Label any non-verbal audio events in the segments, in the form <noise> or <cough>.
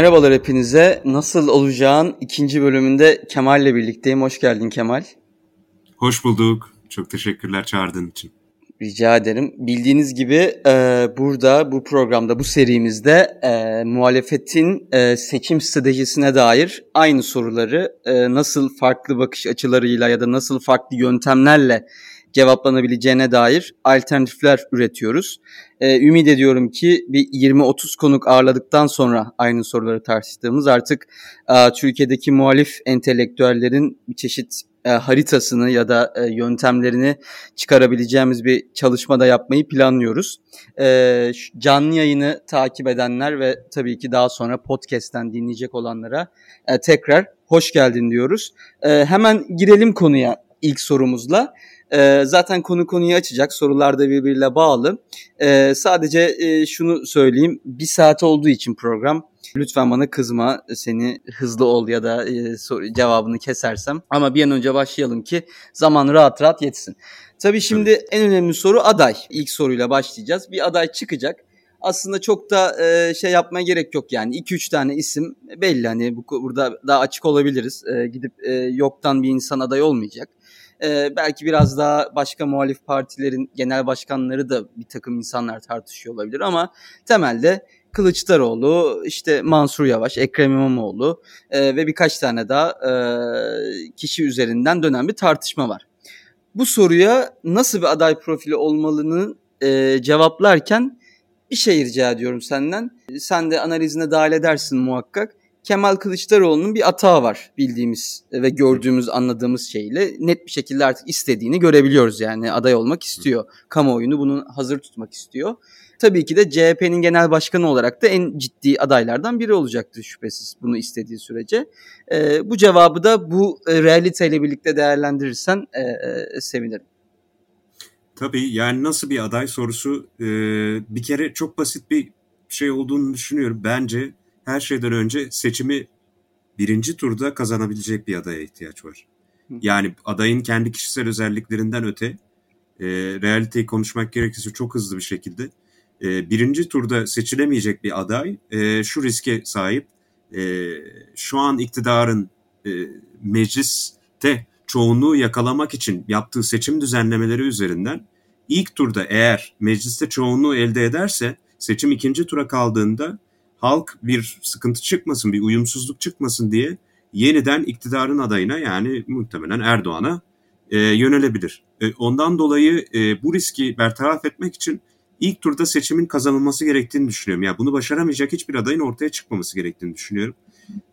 Merhabalar hepinize. Nasıl olacağın ikinci bölümünde Kemal ile birlikteyim. Hoş geldin Kemal. Hoş bulduk. Çok teşekkürler çağırdığın için. Rica ederim. Bildiğiniz gibi e, burada, bu programda, bu serimizde e, muhalefetin e, seçim stratejisine dair aynı soruları e, nasıl farklı bakış açılarıyla ya da nasıl farklı yöntemlerle cevaplanabileceğine dair alternatifler üretiyoruz. Ee, ümit ediyorum ki bir 20-30 konuk ağırladıktan sonra aynı soruları tartıştığımız artık e, Türkiye'deki muhalif entelektüellerin bir çeşit e, haritasını ya da e, yöntemlerini çıkarabileceğimiz bir çalışma da yapmayı planlıyoruz. E, canlı yayını takip edenler ve tabii ki daha sonra podcast'ten dinleyecek olanlara e, tekrar hoş geldin diyoruz. E, hemen girelim konuya ilk sorumuzla. E, zaten konu konuyu açacak. Sorular da birbiriyle bağlı. E, sadece e, şunu söyleyeyim. Bir saat olduğu için program. Lütfen bana kızma. Seni hızlı ol ya da e, soru, cevabını kesersem. Ama bir an önce başlayalım ki zaman rahat rahat yetsin. Tabii şimdi evet. en önemli soru aday. İlk soruyla başlayacağız. Bir aday çıkacak aslında çok da e, şey yapmaya gerek yok yani 2-3 tane isim belli hani bu, burada daha açık olabiliriz e, gidip e, yoktan bir insan aday olmayacak e, belki biraz daha başka muhalif partilerin genel başkanları da bir takım insanlar tartışıyor olabilir ama temelde Kılıçdaroğlu, işte Mansur Yavaş, Ekrem İmamoğlu e, ve birkaç tane daha e, kişi üzerinden dönen bir tartışma var. Bu soruya nasıl bir aday profili olmalını e, cevaplarken bir şey rica ediyorum senden. Sen de analizine dahil edersin muhakkak. Kemal Kılıçdaroğlu'nun bir atağı var bildiğimiz ve gördüğümüz anladığımız şeyle net bir şekilde artık istediğini görebiliyoruz yani aday olmak istiyor. Kamuoyunu bunu hazır tutmak istiyor. Tabii ki de CHP'nin genel başkanı olarak da en ciddi adaylardan biri olacaktır şüphesiz bunu istediği sürece. E, bu cevabı da bu e, realiteyle birlikte değerlendirirsen e, e, sevinirim. Tabii yani nasıl bir aday sorusu e, bir kere çok basit bir şey olduğunu düşünüyorum. Bence her şeyden önce seçimi birinci turda kazanabilecek bir adaya ihtiyaç var. Yani adayın kendi kişisel özelliklerinden öte e, realiteyi konuşmak gerekirse çok hızlı bir şekilde e, birinci turda seçilemeyecek bir aday e, şu riske sahip. E, şu an iktidarın e, mecliste çoğunluğu yakalamak için yaptığı seçim düzenlemeleri üzerinden ilk turda eğer mecliste çoğunluğu elde ederse seçim ikinci tura kaldığında halk bir sıkıntı çıkmasın, bir uyumsuzluk çıkmasın diye yeniden iktidarın adayına yani muhtemelen Erdoğan'a e, yönelebilir. E, ondan dolayı e, bu riski bertaraf etmek için ilk turda seçimin kazanılması gerektiğini düşünüyorum. Yani bunu başaramayacak hiçbir adayın ortaya çıkmaması gerektiğini düşünüyorum.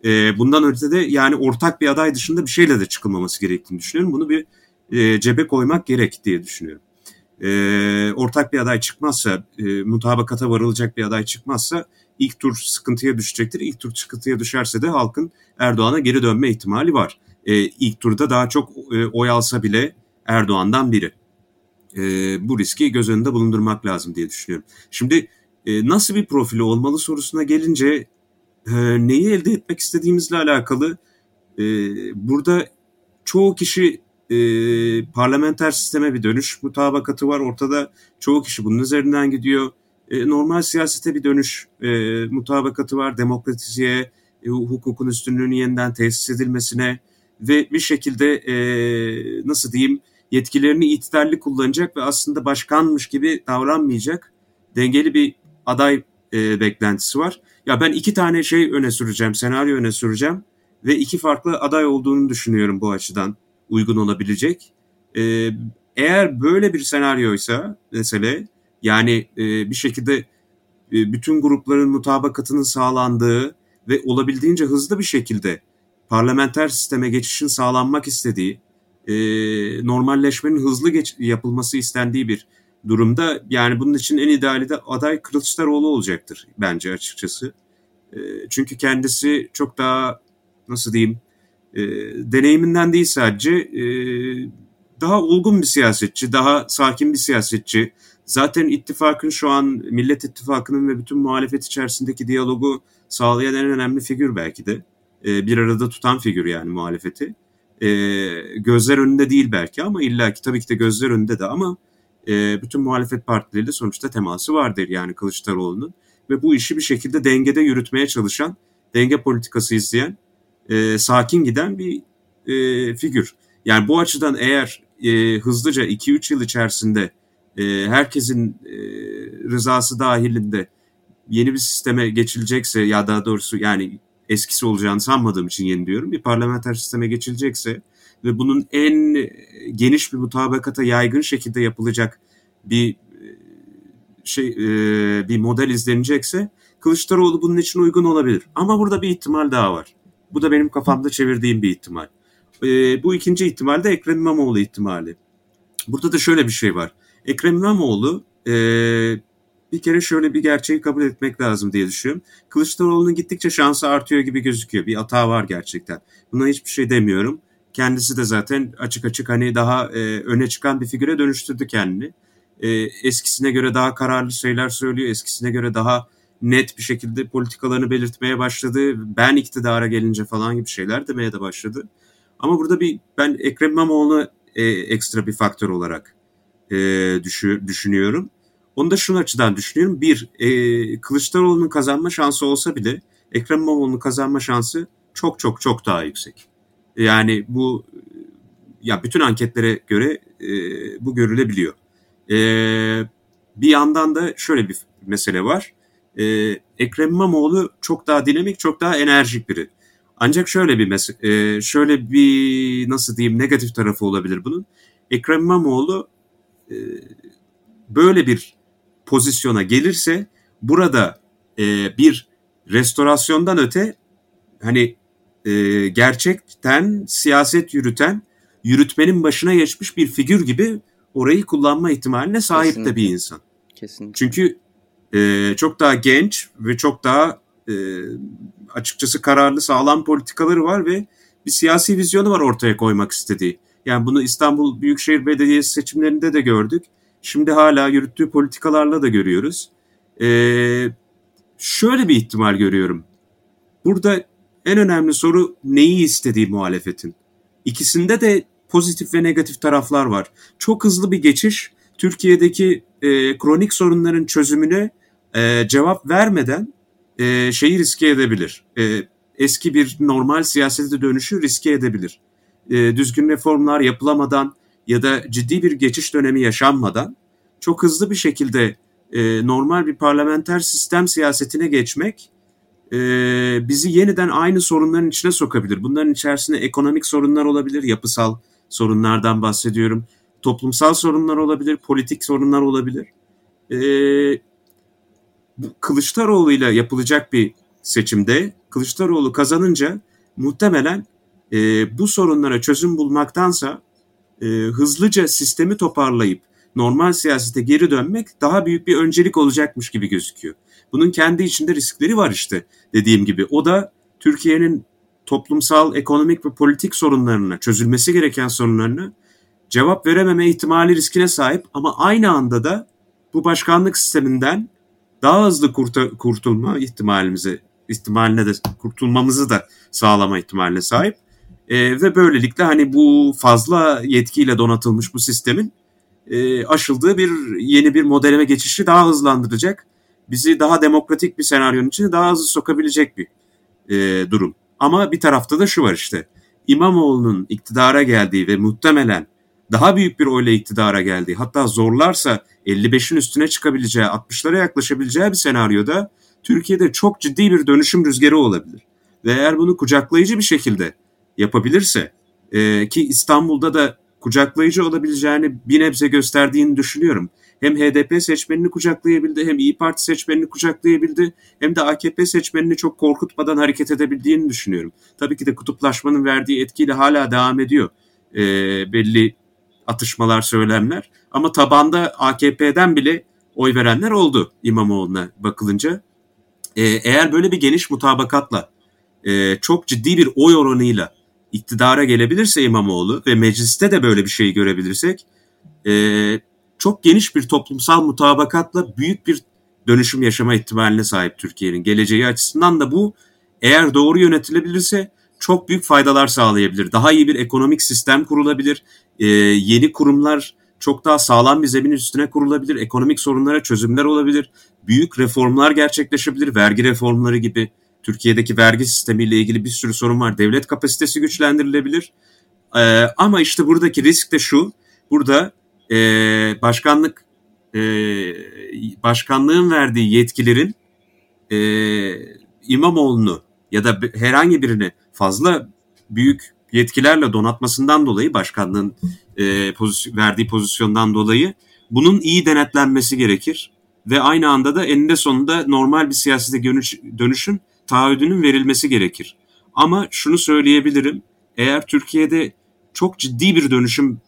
E, bundan öte de yani ortak bir aday dışında bir şeyle de çıkılmaması gerektiğini düşünüyorum. Bunu bir e, cebe koymak gerek diye düşünüyorum. E, ortak bir aday çıkmazsa, e, mutabakata varılacak bir aday çıkmazsa ilk tur sıkıntıya düşecektir. İlk tur sıkıntıya düşerse de halkın Erdoğan'a geri dönme ihtimali var. E, ilk turda daha çok e, oy alsa bile Erdoğan'dan biri. E, bu riski göz önünde bulundurmak lazım diye düşünüyorum. Şimdi e, nasıl bir profili olmalı sorusuna gelince e, neyi elde etmek istediğimizle alakalı e, burada çoğu kişi e, parlamenter sisteme bir dönüş mutabakatı var. Ortada çoğu kişi bunun üzerinden gidiyor e, normal siyasete bir dönüş e, mutabakatı var. Demokrasiye, e, hukukun üstünlüğünün yeniden tesis edilmesine ve bir şekilde e, nasıl diyeyim yetkilerini itidarlı kullanacak ve aslında başkanmış gibi davranmayacak dengeli bir aday e, beklentisi var. Ya ben iki tane şey öne süreceğim, senaryo öne süreceğim ve iki farklı aday olduğunu düşünüyorum bu açıdan uygun olabilecek. E, eğer böyle bir senaryoysa mesele yani e, bir şekilde e, bütün grupların mutabakatının sağlandığı ve olabildiğince hızlı bir şekilde parlamenter sisteme geçişin sağlanmak istediği, e, normalleşmenin hızlı geç, yapılması istendiği bir durumda yani bunun için en ideali de aday Kılıçdaroğlu olacaktır bence açıkçası. E, çünkü kendisi çok daha nasıl diyeyim e, deneyiminden değil sadece e, daha olgun bir siyasetçi, daha sakin bir siyasetçi, Zaten ittifakın şu an Millet İttifakı'nın ve bütün muhalefet içerisindeki diyalogu sağlayan en önemli figür belki de. E, bir arada tutan figür yani muhalefeti. E, gözler önünde değil belki ama illaki tabii ki de gözler önünde de ama e, bütün muhalefet partileriyle sonuçta teması vardır yani Kılıçdaroğlu'nun. Ve bu işi bir şekilde dengede yürütmeye çalışan denge politikası izleyen, e, sakin giden bir e, figür. Yani bu açıdan eğer e, hızlıca 2-3 yıl içerisinde e, herkesin e, rızası dahilinde yeni bir sisteme geçilecekse ya daha doğrusu yani eskisi olacağını sanmadığım için yeni diyorum bir parlamenter sisteme geçilecekse ve bunun en geniş bir mutabakata yaygın şekilde yapılacak bir şey e, bir model izlenecekse Kılıçdaroğlu bunun için uygun olabilir. Ama burada bir ihtimal daha var. Bu da benim kafamda çevirdiğim bir ihtimal. E, bu ikinci ihtimal de Ekrem İmamoğlu ihtimali. Burada da şöyle bir şey var. Ekrem İmamoğlu e, bir kere şöyle bir gerçeği kabul etmek lazım diye düşünüyorum. Kılıçdaroğlu'nun gittikçe şansı artıyor gibi gözüküyor. Bir hata var gerçekten. Buna hiçbir şey demiyorum. Kendisi de zaten açık açık hani daha e, öne çıkan bir figüre dönüştürdü kendini. E, eskisine göre daha kararlı şeyler söylüyor. Eskisine göre daha net bir şekilde politikalarını belirtmeye başladı. Ben iktidara gelince falan gibi şeyler demeye de başladı. Ama burada bir ben Ekrem İmamoğlu e, ekstra bir faktör olarak e, düşü, düşünüyorum. Onu da şunu açıdan düşünüyorum. Bir, e, Kılıçdaroğlu'nun kazanma şansı olsa bile Ekrem İmamoğlu'nun kazanma şansı çok çok çok daha yüksek. Yani bu ya bütün anketlere göre e, bu görülebiliyor. E, bir yandan da şöyle bir mesele var. E, Ekrem İmamoğlu çok daha dinamik, çok daha enerjik biri. Ancak şöyle bir mes- e, şöyle bir nasıl diyeyim negatif tarafı olabilir bunun. Ekrem İmamoğlu e, böyle bir pozisyona gelirse burada e, bir restorasyondan öte hani e, gerçekten siyaset yürüten, yürütmenin başına geçmiş bir figür gibi orayı kullanma ihtimaline sahip Kesinlikle. de bir insan. Kesinlikle. Çünkü e, çok daha genç ve çok daha e, açıkçası kararlı, sağlam politikaları var ve bir siyasi vizyonu var ortaya koymak istediği. Yani bunu İstanbul Büyükşehir Belediyesi seçimlerinde de gördük. Şimdi hala yürüttüğü politikalarla da görüyoruz. Ee, şöyle bir ihtimal görüyorum. Burada en önemli soru neyi istediği muhalefetin. İkisinde de pozitif ve negatif taraflar var. Çok hızlı bir geçiş Türkiye'deki e, kronik sorunların çözümüne e, cevap vermeden e, şeyi riske edebilir. E, eski bir normal siyasete dönüşü riske edebilir. E, düzgün reformlar yapılamadan ya da ciddi bir geçiş dönemi yaşanmadan çok hızlı bir şekilde e, normal bir parlamenter sistem siyasetine geçmek e, bizi yeniden aynı sorunların içine sokabilir. Bunların içerisinde ekonomik sorunlar olabilir, yapısal sorunlardan bahsediyorum. Toplumsal sorunlar olabilir, politik sorunlar olabilir. E, Kılıçdaroğlu ile yapılacak bir seçimde Kılıçdaroğlu kazanınca muhtemelen e, bu sorunlara çözüm bulmaktansa e, hızlıca sistemi toparlayıp normal siyasete geri dönmek daha büyük bir öncelik olacakmış gibi gözüküyor. Bunun kendi içinde riskleri var işte dediğim gibi. O da Türkiye'nin toplumsal, ekonomik ve politik sorunlarına, çözülmesi gereken sorunlarına cevap verememe ihtimali riskine sahip ama aynı anda da bu başkanlık sisteminden daha hızlı kurtulma ihtimalimize ihtimaline de kurtulmamızı da sağlama ihtimaline sahip. E, ve böylelikle hani bu fazla yetkiyle donatılmış bu sistemin e, aşıldığı bir yeni bir modelleme geçişi daha hızlandıracak. Bizi daha demokratik bir senaryonun içine daha hızlı sokabilecek bir e, durum. Ama bir tarafta da şu var işte. İmamoğlu'nun iktidara geldiği ve muhtemelen daha büyük bir oyla iktidara geldiği hatta zorlarsa 55'in üstüne çıkabileceği 60'lara yaklaşabileceği bir senaryoda Türkiye'de çok ciddi bir dönüşüm rüzgarı olabilir. Ve eğer bunu kucaklayıcı bir şekilde yapabilirse e, ki İstanbul'da da kucaklayıcı olabileceğini bir nebze gösterdiğini düşünüyorum. Hem HDP seçmenini kucaklayabildi hem İyi Parti seçmenini kucaklayabildi hem de AKP seçmenini çok korkutmadan hareket edebildiğini düşünüyorum. Tabii ki de kutuplaşmanın verdiği etkiyle hala devam ediyor e, belli atışmalar, söylemler. Ama tabanda AKP'den bile oy verenler oldu İmamoğlu'na bakılınca. E, eğer böyle bir geniş mutabakatla, e, çok ciddi bir oy oranıyla iktidara gelebilirse İmamoğlu ve mecliste de böyle bir şey görebilirsek e, çok geniş bir toplumsal mutabakatla büyük bir dönüşüm yaşama ihtimaline sahip Türkiye'nin geleceği açısından da bu eğer doğru yönetilebilirse çok büyük faydalar sağlayabilir. Daha iyi bir ekonomik sistem kurulabilir. E, yeni kurumlar çok daha sağlam bir zemin üstüne kurulabilir. Ekonomik sorunlara çözümler olabilir. Büyük reformlar gerçekleşebilir. Vergi reformları gibi Türkiye'deki vergi sistemiyle ilgili bir sürü sorun var. Devlet kapasitesi güçlendirilebilir. E, ama işte buradaki risk de şu. Burada e, başkanlık e, başkanlığın verdiği yetkilerin e, İmamoğlu'nu ya da herhangi birini fazla büyük yetkilerle donatmasından dolayı başkanlığın e, pozisyon, verdiği pozisyondan dolayı bunun iyi denetlenmesi gerekir ve aynı anda da eninde sonunda normal bir siyasete dönüş, dönüşün taahhüdünün verilmesi gerekir. Ama şunu söyleyebilirim, eğer Türkiye'de çok ciddi bir dönüşüm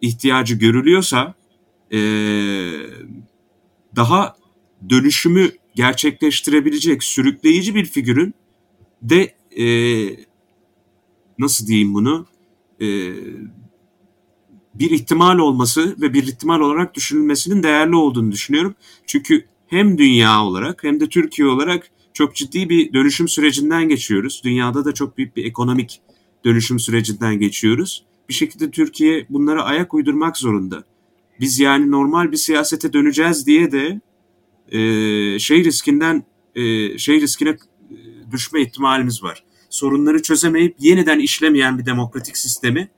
ihtiyacı görülüyorsa e, daha dönüşümü gerçekleştirebilecek sürükleyici bir figürün de e, nasıl diyeyim bunu e, bir ihtimal olması ve bir ihtimal olarak düşünülmesinin değerli olduğunu düşünüyorum. Çünkü hem dünya olarak hem de Türkiye olarak çok ciddi bir dönüşüm sürecinden geçiyoruz. Dünyada da çok büyük bir ekonomik dönüşüm sürecinden geçiyoruz. Bir şekilde Türkiye bunlara ayak uydurmak zorunda. Biz yani normal bir siyasete döneceğiz diye de e, şey riskinden e, şey riskine e, düşme ihtimalimiz var. Sorunları çözemeyip yeniden işlemeyen bir demokratik sistemi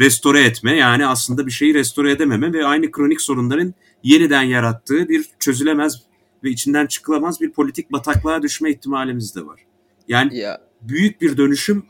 restore etme yani aslında bir şeyi restore edememe ve aynı kronik sorunların yeniden yarattığı bir çözülemez ve içinden çıkılamaz bir politik bataklığa düşme ihtimalimiz de var. Yani ya. büyük bir dönüşüm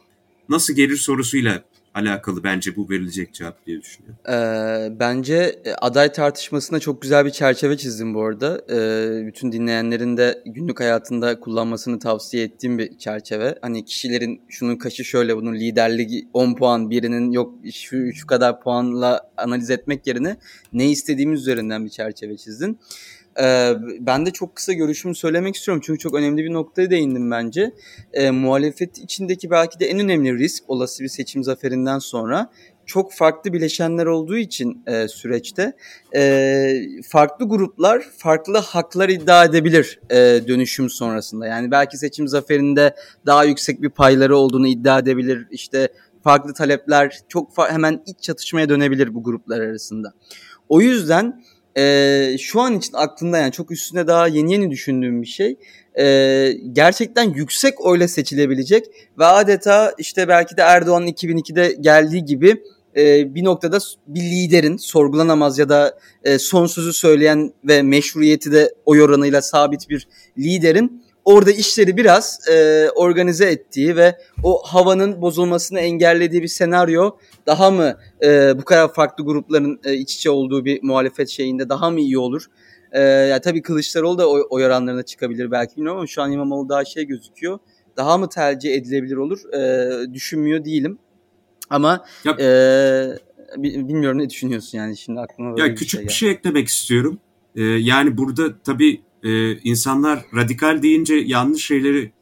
nasıl gelir sorusuyla alakalı bence bu verilecek cevap diye düşünüyorum. Ee, bence e, aday tartışmasına çok güzel bir çerçeve çizdim bu arada. Ee, bütün dinleyenlerin de günlük hayatında kullanmasını tavsiye ettiğim bir çerçeve. Hani kişilerin şunun kaşı şöyle bunun liderliği 10 puan birinin yok şu, şu kadar puanla analiz etmek yerine ne istediğimiz üzerinden bir çerçeve çizdin. Ee, ben de çok kısa görüşümü söylemek istiyorum çünkü çok önemli bir noktaya değindim bence. Ee, muhalefet içindeki belki de en önemli risk olası bir seçim zaferinden sonra çok farklı bileşenler olduğu için e, süreçte e, farklı gruplar farklı haklar iddia edebilir e, dönüşüm sonrasında. Yani belki seçim zaferinde daha yüksek bir payları olduğunu iddia edebilir. İşte farklı talepler çok fa- hemen iç çatışmaya dönebilir bu gruplar arasında. O yüzden e, şu an için aklımda yani çok üstüne daha yeni yeni düşündüğüm bir şey. E, gerçekten yüksek oyla seçilebilecek ve adeta işte belki de Erdoğan'ın 2002'de geldiği gibi e, bir noktada bir liderin sorgulanamaz ya da e, son söyleyen ve meşruiyeti de oy oranıyla sabit bir liderin orada işleri biraz e, organize ettiği ve o havanın bozulmasını engellediği bir senaryo daha mı e, bu kadar farklı grupların e, iç içe olduğu bir muhalefet şeyinde daha mı iyi olur? E, ya tabii Kılıçdaroğlu da oy, oy oranlarına çıkabilir belki bilmiyorum ama şu an İmamoğlu daha şey gözüküyor. Daha mı tercih edilebilir olur? E, düşünmüyor değilim. Ama e, bilmiyorum ne düşünüyorsun yani şimdi aklıma böyle ya bir küçük şey bir şey eklemek istiyorum. Ee, yani burada tabii e, insanlar radikal deyince yanlış şeyleri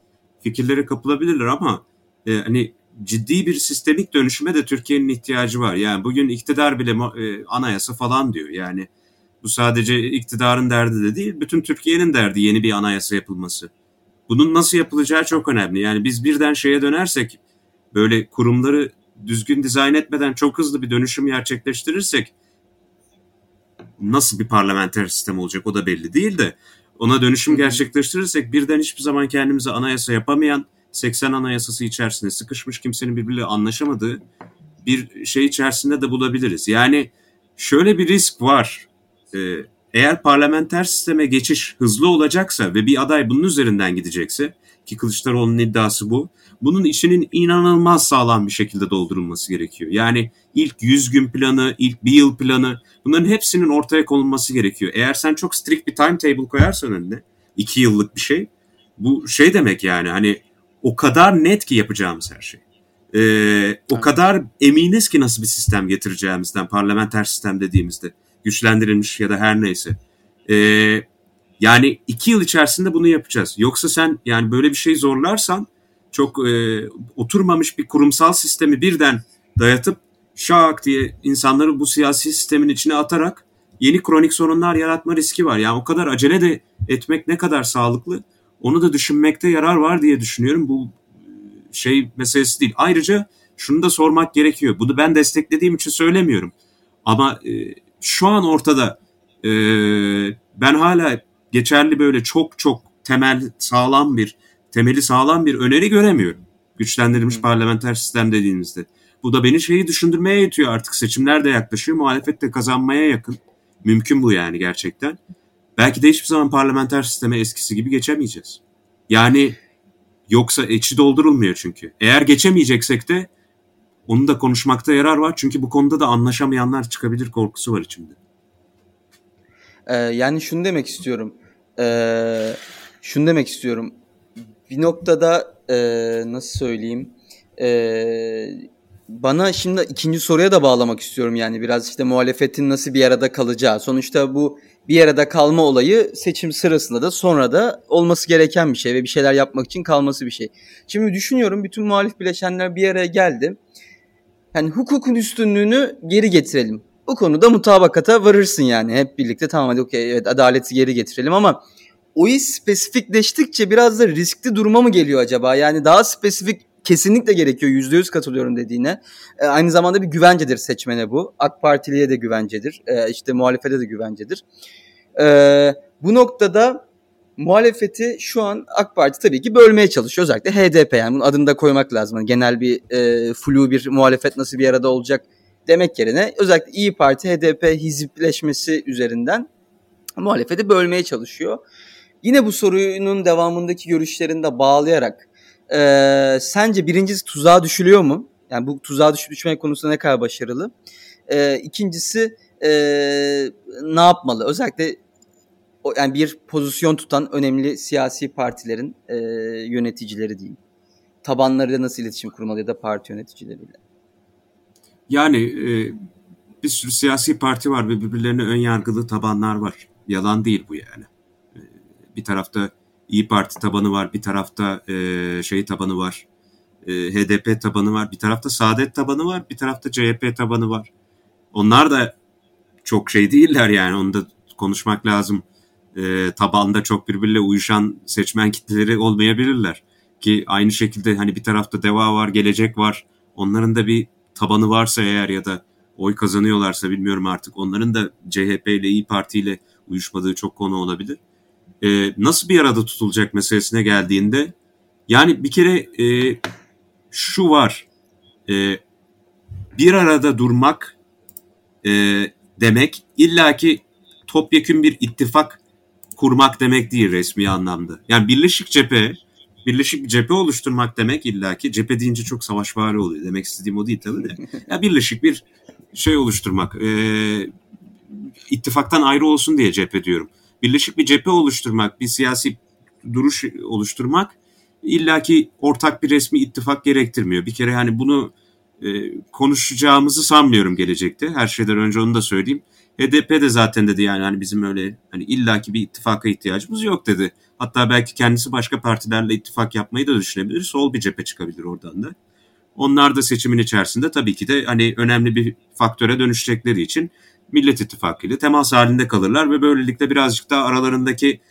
fikirlere kapılabilirler ama e, hani ciddi bir sistemik dönüşüme de Türkiye'nin ihtiyacı var. Yani bugün iktidar bile e, anayasa falan diyor. Yani bu sadece iktidarın derdi de değil, bütün Türkiye'nin derdi yeni bir anayasa yapılması. Bunun nasıl yapılacağı çok önemli. Yani biz birden şeye dönersek, böyle kurumları düzgün dizayn etmeden çok hızlı bir dönüşüm gerçekleştirirsek nasıl bir parlamenter sistem olacak o da belli değil de ona dönüşüm gerçekleştirirsek birden hiçbir zaman kendimize anayasa yapamayan 80 anayasası içerisinde sıkışmış kimsenin birbiriyle anlaşamadığı bir şey içerisinde de bulabiliriz. Yani şöyle bir risk var. Ee, eğer parlamenter sisteme geçiş hızlı olacaksa ve bir aday bunun üzerinden gidecekse ki Kılıçdaroğlu'nun iddiası bu. Bunun içinin inanılmaz sağlam bir şekilde doldurulması gerekiyor. Yani ilk 100 gün planı, ilk bir yıl planı bunların hepsinin ortaya konulması gerekiyor. Eğer sen çok strict bir timetable koyarsan önüne 2 yıllık bir şey bu şey demek yani hani o kadar net ki yapacağımız her şey. Ee, o kadar eminiz ki nasıl bir sistem getireceğimizden parlamenter sistem dediğimizde güçlendirilmiş ya da her neyse. Ee, yani iki yıl içerisinde bunu yapacağız. Yoksa sen yani böyle bir şey zorlarsan çok e, oturmamış bir kurumsal sistemi birden dayatıp şak diye insanları bu siyasi sistemin içine atarak yeni kronik sorunlar yaratma riski var. Yani o kadar acele de etmek ne kadar sağlıklı onu da düşünmekte yarar var diye düşünüyorum. Bu şey meselesi değil. Ayrıca şunu da sormak gerekiyor. Bunu ben desteklediğim için söylemiyorum. Ama e, şu an ortada e, ben hala geçerli böyle çok çok temel sağlam bir temeli sağlam bir öneri göremiyorum. Güçlendirilmiş Hı. parlamenter sistem dediğimizde. Bu da beni şeyi düşündürmeye yetiyor artık. Seçimler de yaklaşıyor. Muhalefet de kazanmaya yakın. Mümkün bu yani gerçekten. Belki de hiçbir zaman parlamenter sisteme eskisi gibi geçemeyeceğiz. Yani yoksa içi doldurulmuyor çünkü. Eğer geçemeyeceksek de onu da konuşmakta yarar var. Çünkü bu konuda da anlaşamayanlar çıkabilir korkusu var içimde. Ee, yani şunu demek istiyorum. Ee, şunu demek istiyorum. Bir noktada e, nasıl söyleyeyim? Ee, bana şimdi ikinci soruya da bağlamak istiyorum yani biraz işte muhalefetin nasıl bir arada kalacağı. Sonuçta bu bir arada kalma olayı seçim sırasında da sonra da olması gereken bir şey ve bir şeyler yapmak için kalması bir şey. Şimdi düşünüyorum bütün muhalif bileşenler bir araya geldi. Yani hukukun üstünlüğünü geri getirelim. Bu konuda mutabakata varırsın yani hep birlikte tamam hadi okey evet adaleti geri getirelim ama o iş spesifikleştikçe biraz da riskli duruma mı geliyor acaba? Yani daha spesifik kesinlikle gerekiyor. Yüzde yüz katılıyorum dediğine. E, aynı zamanda bir güvencedir seçmene bu. AK Partiliye de güvencedir. E, işte muhalefete de güvencedir. E, bu noktada muhalefeti şu an AK Parti tabii ki bölmeye çalışıyor. Özellikle HDP yani bunun adını da koymak lazım. Yani genel bir e, flu bir muhalefet nasıl bir arada olacak demek yerine özellikle İyi Parti HDP hizipleşmesi üzerinden muhalefeti bölmeye çalışıyor. Yine bu sorunun devamındaki görüşlerini de bağlayarak e, sence birincisi tuzağa düşülüyor mu? Yani bu tuzağa düş düşmek konusunda ne kadar başarılı? E, ikincisi e, ne yapmalı? Özellikle yani bir pozisyon tutan önemli siyasi partilerin e, yöneticileri diyeyim. Tabanlarıyla nasıl iletişim kurmalı ya da parti yöneticileriyle? Yani e, bir sürü siyasi parti var ve birbirlerine ön yargılı tabanlar var. Yalan değil bu yani. E, bir tarafta İyi Parti tabanı var, bir tarafta e, şey tabanı var, e, HDP tabanı var, bir tarafta Saadet tabanı var, bir tarafta CHP tabanı var. Onlar da çok şey değiller yani onu da konuşmak lazım. E, tabanda çok birbiriyle uyuşan seçmen kitleleri olmayabilirler. Ki aynı şekilde hani bir tarafta Deva var, Gelecek var. Onların da bir tabanı varsa eğer ya da oy kazanıyorlarsa bilmiyorum artık. Onların da CHP ile İyi Parti ile uyuşmadığı çok konu olabilir e, nasıl bir arada tutulacak meselesine geldiğinde yani bir kere e, şu var e, bir arada durmak e, demek illaki topyekün bir ittifak kurmak demek değil resmi anlamda. Yani birleşik cephe birleşik bir cephe oluşturmak demek illaki cephe deyince çok savaşvari oluyor. Demek istediğim o değil tabii de. Ya birleşik bir şey oluşturmak. E, ittifaktan ayrı olsun diye cephe diyorum birleşik bir cephe oluşturmak, bir siyasi duruş oluşturmak illaki ortak bir resmi ittifak gerektirmiyor. Bir kere hani bunu e, konuşacağımızı sanmıyorum gelecekte. Her şeyden önce onu da söyleyeyim. HDP de zaten dedi yani hani bizim öyle hani illaki bir ittifaka ihtiyacımız yok dedi. Hatta belki kendisi başka partilerle ittifak yapmayı da düşünebilir. Sol bir cephe çıkabilir oradan da. Onlar da seçimin içerisinde tabii ki de hani önemli bir faktöre dönüşecekleri için Millet İttifakı ile temas halinde kalırlar ve böylelikle birazcık daha aralarındaki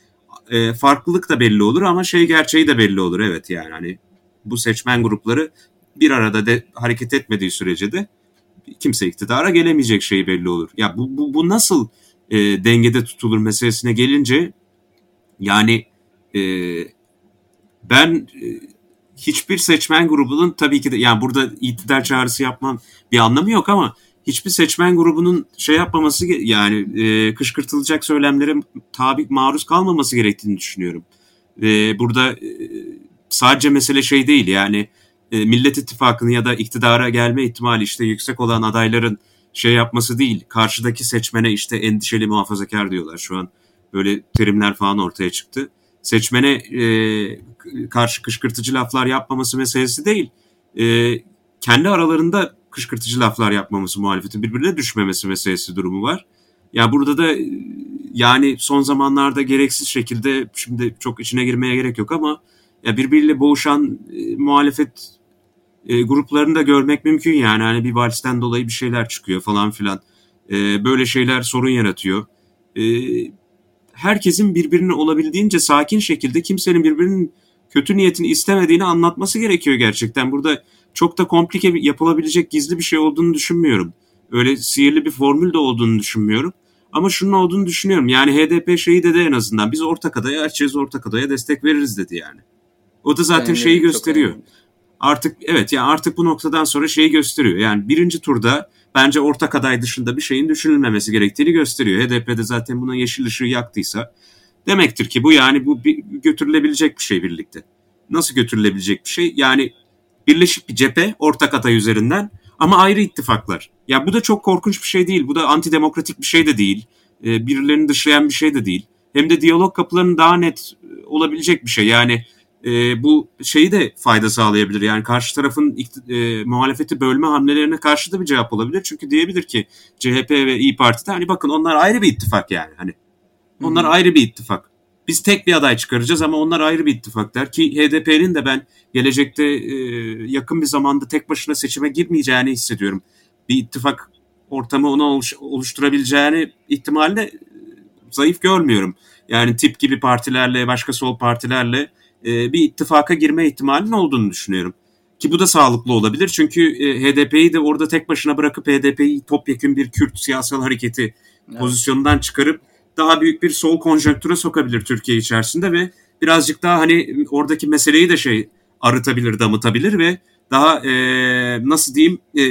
e, farklılık da belli olur ama şey gerçeği de belli olur. Evet yani hani bu seçmen grupları bir arada de hareket etmediği sürece de kimse iktidara gelemeyecek şey belli olur. Ya bu, bu, bu nasıl e, dengede tutulur meselesine gelince yani e, ben e, hiçbir seçmen grubunun tabii ki de yani burada iktidar çağrısı yapmam bir anlamı yok ama hiçbir seçmen grubunun şey yapmaması yani e, kışkırtılacak söylemlere tabi maruz kalmaması gerektiğini düşünüyorum. E, burada e, sadece mesele şey değil yani e, Millet İttifakı'nın ya da iktidara gelme ihtimali işte yüksek olan adayların şey yapması değil. Karşıdaki seçmene işte endişeli muhafazakar diyorlar şu an. Böyle terimler falan ortaya çıktı. Seçmene e, karşı kışkırtıcı laflar yapmaması meselesi değil. E, kendi aralarında kışkırtıcı laflar yapmaması muhalefetin birbirine düşmemesi meselesi durumu var. Ya burada da yani son zamanlarda gereksiz şekilde şimdi çok içine girmeye gerek yok ama ya birbiriyle boğuşan e, muhalefet e, gruplarını da görmek mümkün yani. Hani bir valisten dolayı bir şeyler çıkıyor falan filan. E, böyle şeyler sorun yaratıyor. E, herkesin birbirine olabildiğince sakin şekilde kimsenin birbirinin kötü niyetini istemediğini anlatması gerekiyor gerçekten. Burada çok da komplike yapılabilecek gizli bir şey olduğunu düşünmüyorum. Öyle sihirli bir formül de olduğunu düşünmüyorum. Ama şunun olduğunu düşünüyorum. Yani HDP şeyi dedi en azından biz ortak adaya açacağız ortak adaya destek veririz dedi yani. O da zaten Benim şeyi gösteriyor. Artık evet yani artık bu noktadan sonra şeyi gösteriyor. Yani birinci turda bence ortak aday dışında bir şeyin düşünülmemesi gerektiğini gösteriyor. HDP'de zaten buna yeşil ışığı yaktıysa demektir ki bu yani bu bir, götürülebilecek bir şey birlikte. Nasıl götürülebilecek bir şey? Yani birleşik bir cephe ortak aday üzerinden ama ayrı ittifaklar. Ya bu da çok korkunç bir şey değil. Bu da antidemokratik bir şey de değil. E, birilerini dışlayan bir şey de değil. Hem de diyalog kapılarının daha net e, olabilecek bir şey. Yani e, bu şeyi de fayda sağlayabilir. Yani karşı tarafın e, muhalefeti bölme hamlelerine karşı da bir cevap olabilir. Çünkü diyebilir ki CHP ve İyi Parti'de hani bakın onlar ayrı bir ittifak yani. Hani onlar Hı-hı. ayrı bir ittifak. Biz tek bir aday çıkaracağız ama onlar ayrı bir ittifak der ki HDP'nin de ben gelecekte e, yakın bir zamanda tek başına seçime girmeyeceğini hissediyorum. Bir ittifak ortamı ona oluş, oluşturabileceğini ihtimalle e, zayıf görmüyorum. Yani tip gibi partilerle, başka sol partilerle e, bir ittifaka girme ihtimalinin olduğunu düşünüyorum. Ki bu da sağlıklı olabilir. Çünkü e, HDP'yi de orada tek başına bırakıp HDP'yi topyekun bir Kürt siyasal hareketi evet. pozisyonundan çıkarıp daha büyük bir sol konjonktüre sokabilir Türkiye içerisinde ve birazcık daha hani oradaki meseleyi de şey arıtabilir, damıtabilir ve daha e, nasıl diyeyim e,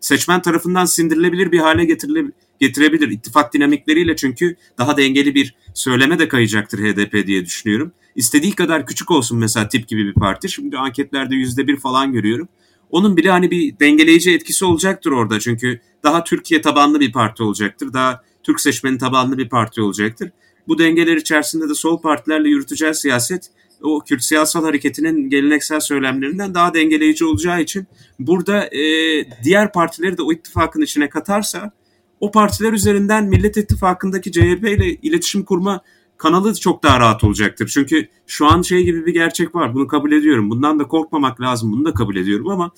seçmen tarafından sindirilebilir bir hale getirilebilir getirebilir. İttifak dinamikleriyle çünkü daha dengeli bir söyleme de kayacaktır HDP diye düşünüyorum. İstediği kadar küçük olsun mesela tip gibi bir parti. Şimdi anketlerde yüzde bir falan görüyorum. Onun bile hani bir dengeleyici etkisi olacaktır orada. Çünkü daha Türkiye tabanlı bir parti olacaktır. Daha Türk seçmeni tabanlı bir parti olacaktır. Bu dengeler içerisinde de sol partilerle yürüteceği siyaset o Kürt siyasal hareketinin geleneksel söylemlerinden daha dengeleyici olacağı için burada e, diğer partileri de o ittifakın içine katarsa o partiler üzerinden Millet İttifakı'ndaki CHP ile iletişim kurma kanalı çok daha rahat olacaktır. Çünkü şu an şey gibi bir gerçek var. Bunu kabul ediyorum. Bundan da korkmamak lazım. Bunu da kabul ediyorum ama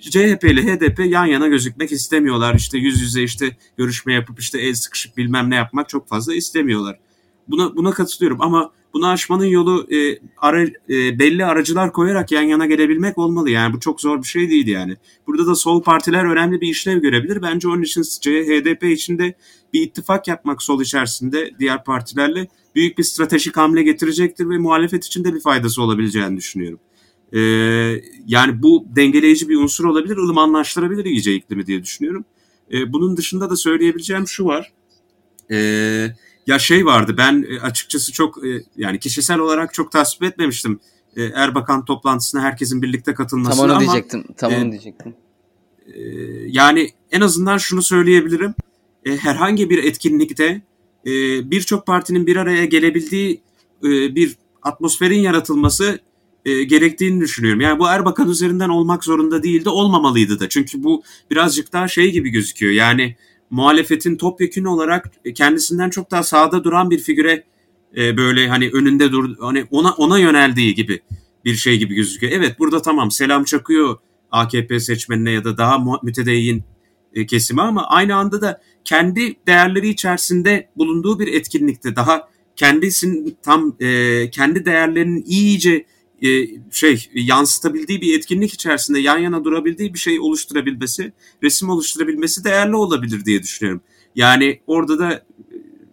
CHP ile HDP yan yana gözükmek istemiyorlar. İşte yüz yüze işte görüşme yapıp işte el sıkışıp bilmem ne yapmak çok fazla istemiyorlar. Buna buna katılıyorum ama bunu aşmanın yolu e, ara, e, belli aracılar koyarak yan yana gelebilmek olmalı. Yani bu çok zor bir şey değil yani. Burada da sol partiler önemli bir işlev görebilir. Bence onun için HDP içinde bir ittifak yapmak sol içerisinde diğer partilerle büyük bir stratejik hamle getirecektir ve muhalefet için de bir faydası olabileceğini düşünüyorum. Ee, yani bu dengeleyici bir unsur olabilir, ılımanlaştırabilir iyice iklimi diye düşünüyorum. Ee, bunun dışında da söyleyebileceğim şu var. Ee, ya şey vardı ben e, açıkçası çok e, yani kişisel olarak çok tasvip etmemiştim. E, Erbakan toplantısına herkesin birlikte katılmasını tam onu ama diyecektim. Tam onu diyecektim. Yani en azından şunu söyleyebilirim. Herhangi bir etkinlikte birçok partinin bir araya gelebildiği bir atmosferin yaratılması gerektiğini düşünüyorum. Yani bu Erbakan üzerinden olmak zorunda değildi, olmamalıydı da. Çünkü bu birazcık daha şey gibi gözüküyor. Yani muhalefetin topyekün olarak kendisinden çok daha sağda duran bir figüre e, böyle hani önünde dur hani ona ona yöneldiği gibi bir şey gibi gözüküyor. Evet burada tamam selam çakıyor AKP seçmenine ya da daha mütedeyyin e, kesime ama aynı anda da kendi değerleri içerisinde bulunduğu bir etkinlikte daha kendisinin tam e, kendi değerlerinin iyice e, şey yansıtabildiği bir etkinlik içerisinde yan yana durabildiği bir şey oluşturabilmesi, resim oluşturabilmesi değerli olabilir diye düşünüyorum. Yani orada da e,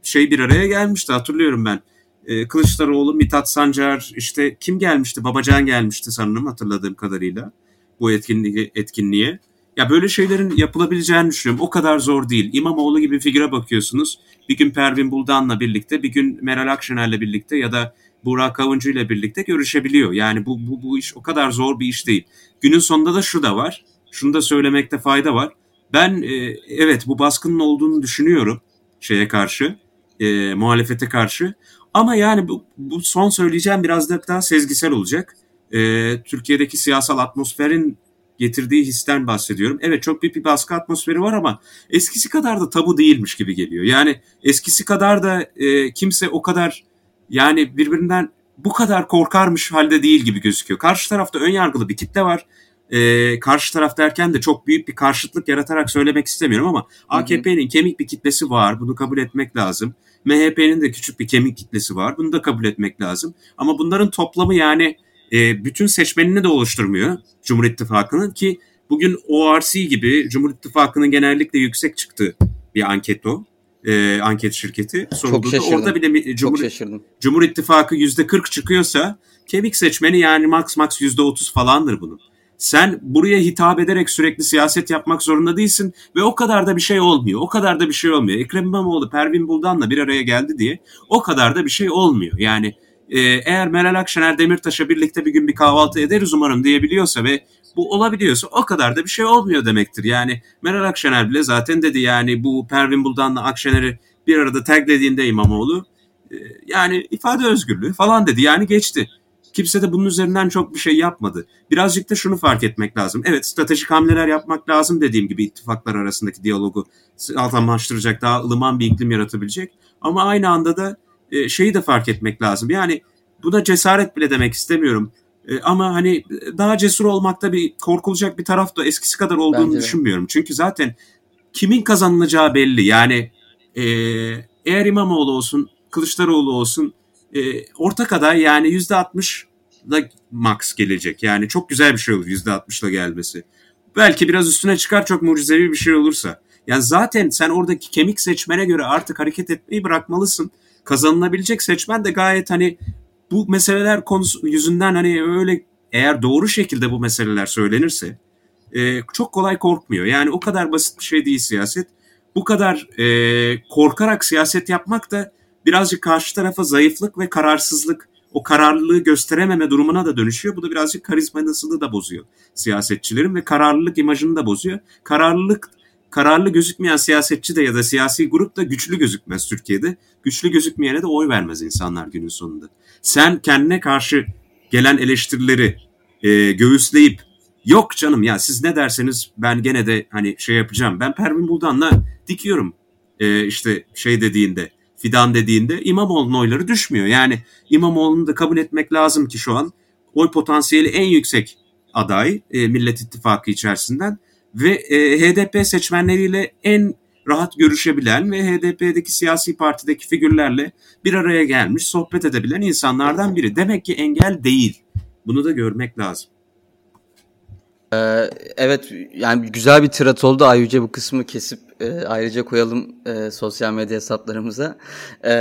şey bir araya gelmişti hatırlıyorum ben. E, Kılıçdaroğlu, Mithat Sancar, işte kim gelmişti? Babacan gelmişti sanırım hatırladığım kadarıyla bu etkinliğe. etkinliğe. Ya böyle şeylerin yapılabileceğini düşünüyorum. O kadar zor değil. İmamoğlu gibi figüre bakıyorsunuz. Bir gün Pervin Buldan'la birlikte, bir gün Meral Akşener'le birlikte ya da Burak Avuncu ile birlikte görüşebiliyor. Yani bu, bu, bu iş o kadar zor bir iş değil. Günün sonunda da şu da var. Şunu da söylemekte fayda var. Ben e, evet bu baskının olduğunu düşünüyorum şeye karşı, e, muhalefete karşı. Ama yani bu, bu son söyleyeceğim biraz da daha sezgisel olacak. E, Türkiye'deki siyasal atmosferin getirdiği histen bahsediyorum. Evet çok büyük bir baskı atmosferi var ama eskisi kadar da tabu değilmiş gibi geliyor. Yani eskisi kadar da e, kimse o kadar yani birbirinden bu kadar korkarmış halde değil gibi gözüküyor. Karşı tarafta ön yargılı bir kitle var. Ee, karşı taraf derken de çok büyük bir karşıtlık yaratarak söylemek istemiyorum ama AKP'nin kemik bir kitlesi var. Bunu kabul etmek lazım. MHP'nin de küçük bir kemik kitlesi var. Bunu da kabul etmek lazım. Ama bunların toplamı yani e, bütün seçmenini de oluşturmuyor Cumhur İttifakı'nın ki bugün ORC gibi Cumhur İttifakı'nın genellikle yüksek çıktığı bir anket o. e, anket şirketi soruldu. Çok şaşırdım. Orada bile Cumhur. Cumhur İttifakı %40 çıkıyorsa kemik seçmeni yani max max %30 falandır bunun. Sen buraya hitap ederek sürekli siyaset yapmak zorunda değilsin ve o kadar da bir şey olmuyor. O kadar da bir şey olmuyor. Ekrem İmamoğlu Pervin Buldan'la bir araya geldi diye o kadar da bir şey olmuyor. Yani e, eğer Meral Akşener Demirtaş'a birlikte bir gün bir kahvaltı ederiz umarım diyebiliyorsa ve bu olabiliyorsa o kadar da bir şey olmuyor demektir. Yani Meral Akşener bile zaten dedi yani bu Pervin Buldan'la Akşener'i bir arada taglediğinde İmamoğlu e, yani ifade özgürlüğü falan dedi yani geçti. Kimse de bunun üzerinden çok bir şey yapmadı. Birazcık da şunu fark etmek lazım. Evet stratejik hamleler yapmak lazım dediğim gibi ittifaklar arasındaki diyalogu sağlamlaştıracak, daha ılıman bir iklim yaratabilecek. Ama aynı anda da e, şeyi de fark etmek lazım. Yani buna cesaret bile demek istemiyorum. E, ama hani daha cesur olmakta bir korkulacak bir taraf da eskisi kadar olduğunu Bence düşünmüyorum. Çünkü zaten kimin kazanılacağı belli. Yani e, eğer İmamoğlu olsun, Kılıçdaroğlu olsun e, ortak aday yani yüzde altmış da max gelecek. Yani çok güzel bir şey olur yüzde altmışla gelmesi. Belki biraz üstüne çıkar çok mucizevi bir şey olursa. Yani zaten sen oradaki kemik seçmene göre artık hareket etmeyi bırakmalısın. Kazanılabilecek seçmen de gayet hani bu meseleler konusu yüzünden hani öyle eğer doğru şekilde bu meseleler söylenirse e, çok kolay korkmuyor. Yani o kadar basit bir şey değil siyaset. Bu kadar e, korkarak siyaset yapmak da birazcık karşı tarafa zayıflık ve kararsızlık, o kararlılığı gösterememe durumuna da dönüşüyor. Bu da birazcık karizmasını da bozuyor siyasetçilerin ve kararlılık imajını da bozuyor. Kararlılık kararlı gözükmeyen siyasetçi de ya da siyasi grup da güçlü gözükmez Türkiye'de. Güçlü gözükmeyene de oy vermez insanlar günün sonunda. Sen kendine karşı gelen eleştirileri e, göğüsleyip yok canım ya siz ne derseniz ben gene de hani şey yapacağım. Ben Pervin Buldan'la dikiyorum e, işte şey dediğinde fidan dediğinde İmamoğlu'nun oyları düşmüyor. Yani İmamoğlu'nu da kabul etmek lazım ki şu an oy potansiyeli en yüksek aday e, Millet İttifakı içerisinden ve e, HDP seçmenleriyle en rahat görüşebilen ve HDP'deki siyasi partideki figürlerle bir araya gelmiş, sohbet edebilen insanlardan biri. Demek ki engel değil. Bunu da görmek lazım. Ee, evet yani güzel bir tirat oldu. Ayrıca bu kısmı kesip e, ayrıca koyalım e, sosyal medya hesaplarımıza. E,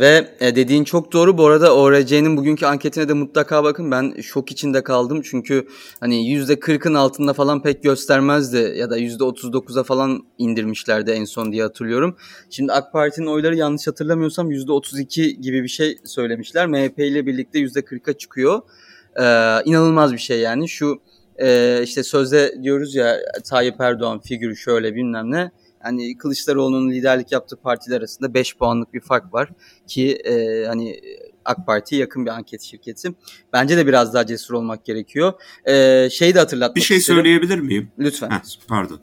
ve e, dediğin çok doğru. Bu arada ORC'nin bugünkü anketine de mutlaka bakın. Ben şok içinde kaldım. Çünkü hani %40'ın altında falan pek göstermezdi. Ya da %39'a falan indirmişlerdi en son diye hatırlıyorum. Şimdi AK Parti'nin oyları yanlış hatırlamıyorsam %32 gibi bir şey söylemişler. MHP ile birlikte %40'a çıkıyor. E, inanılmaz bir şey yani. Şu e, işte sözde diyoruz ya Tayyip Erdoğan figürü şöyle bilmem ne. Yani Kılıçdaroğlu'nun liderlik yaptığı partiler arasında 5 puanlık bir fark var ki e, hani AK Parti'ye yakın bir anket şirketi. Bence de biraz daha cesur olmak gerekiyor. Ee, şeyi de hatırlatmak Bir şey isterim. söyleyebilir miyim? Lütfen. Heh, pardon.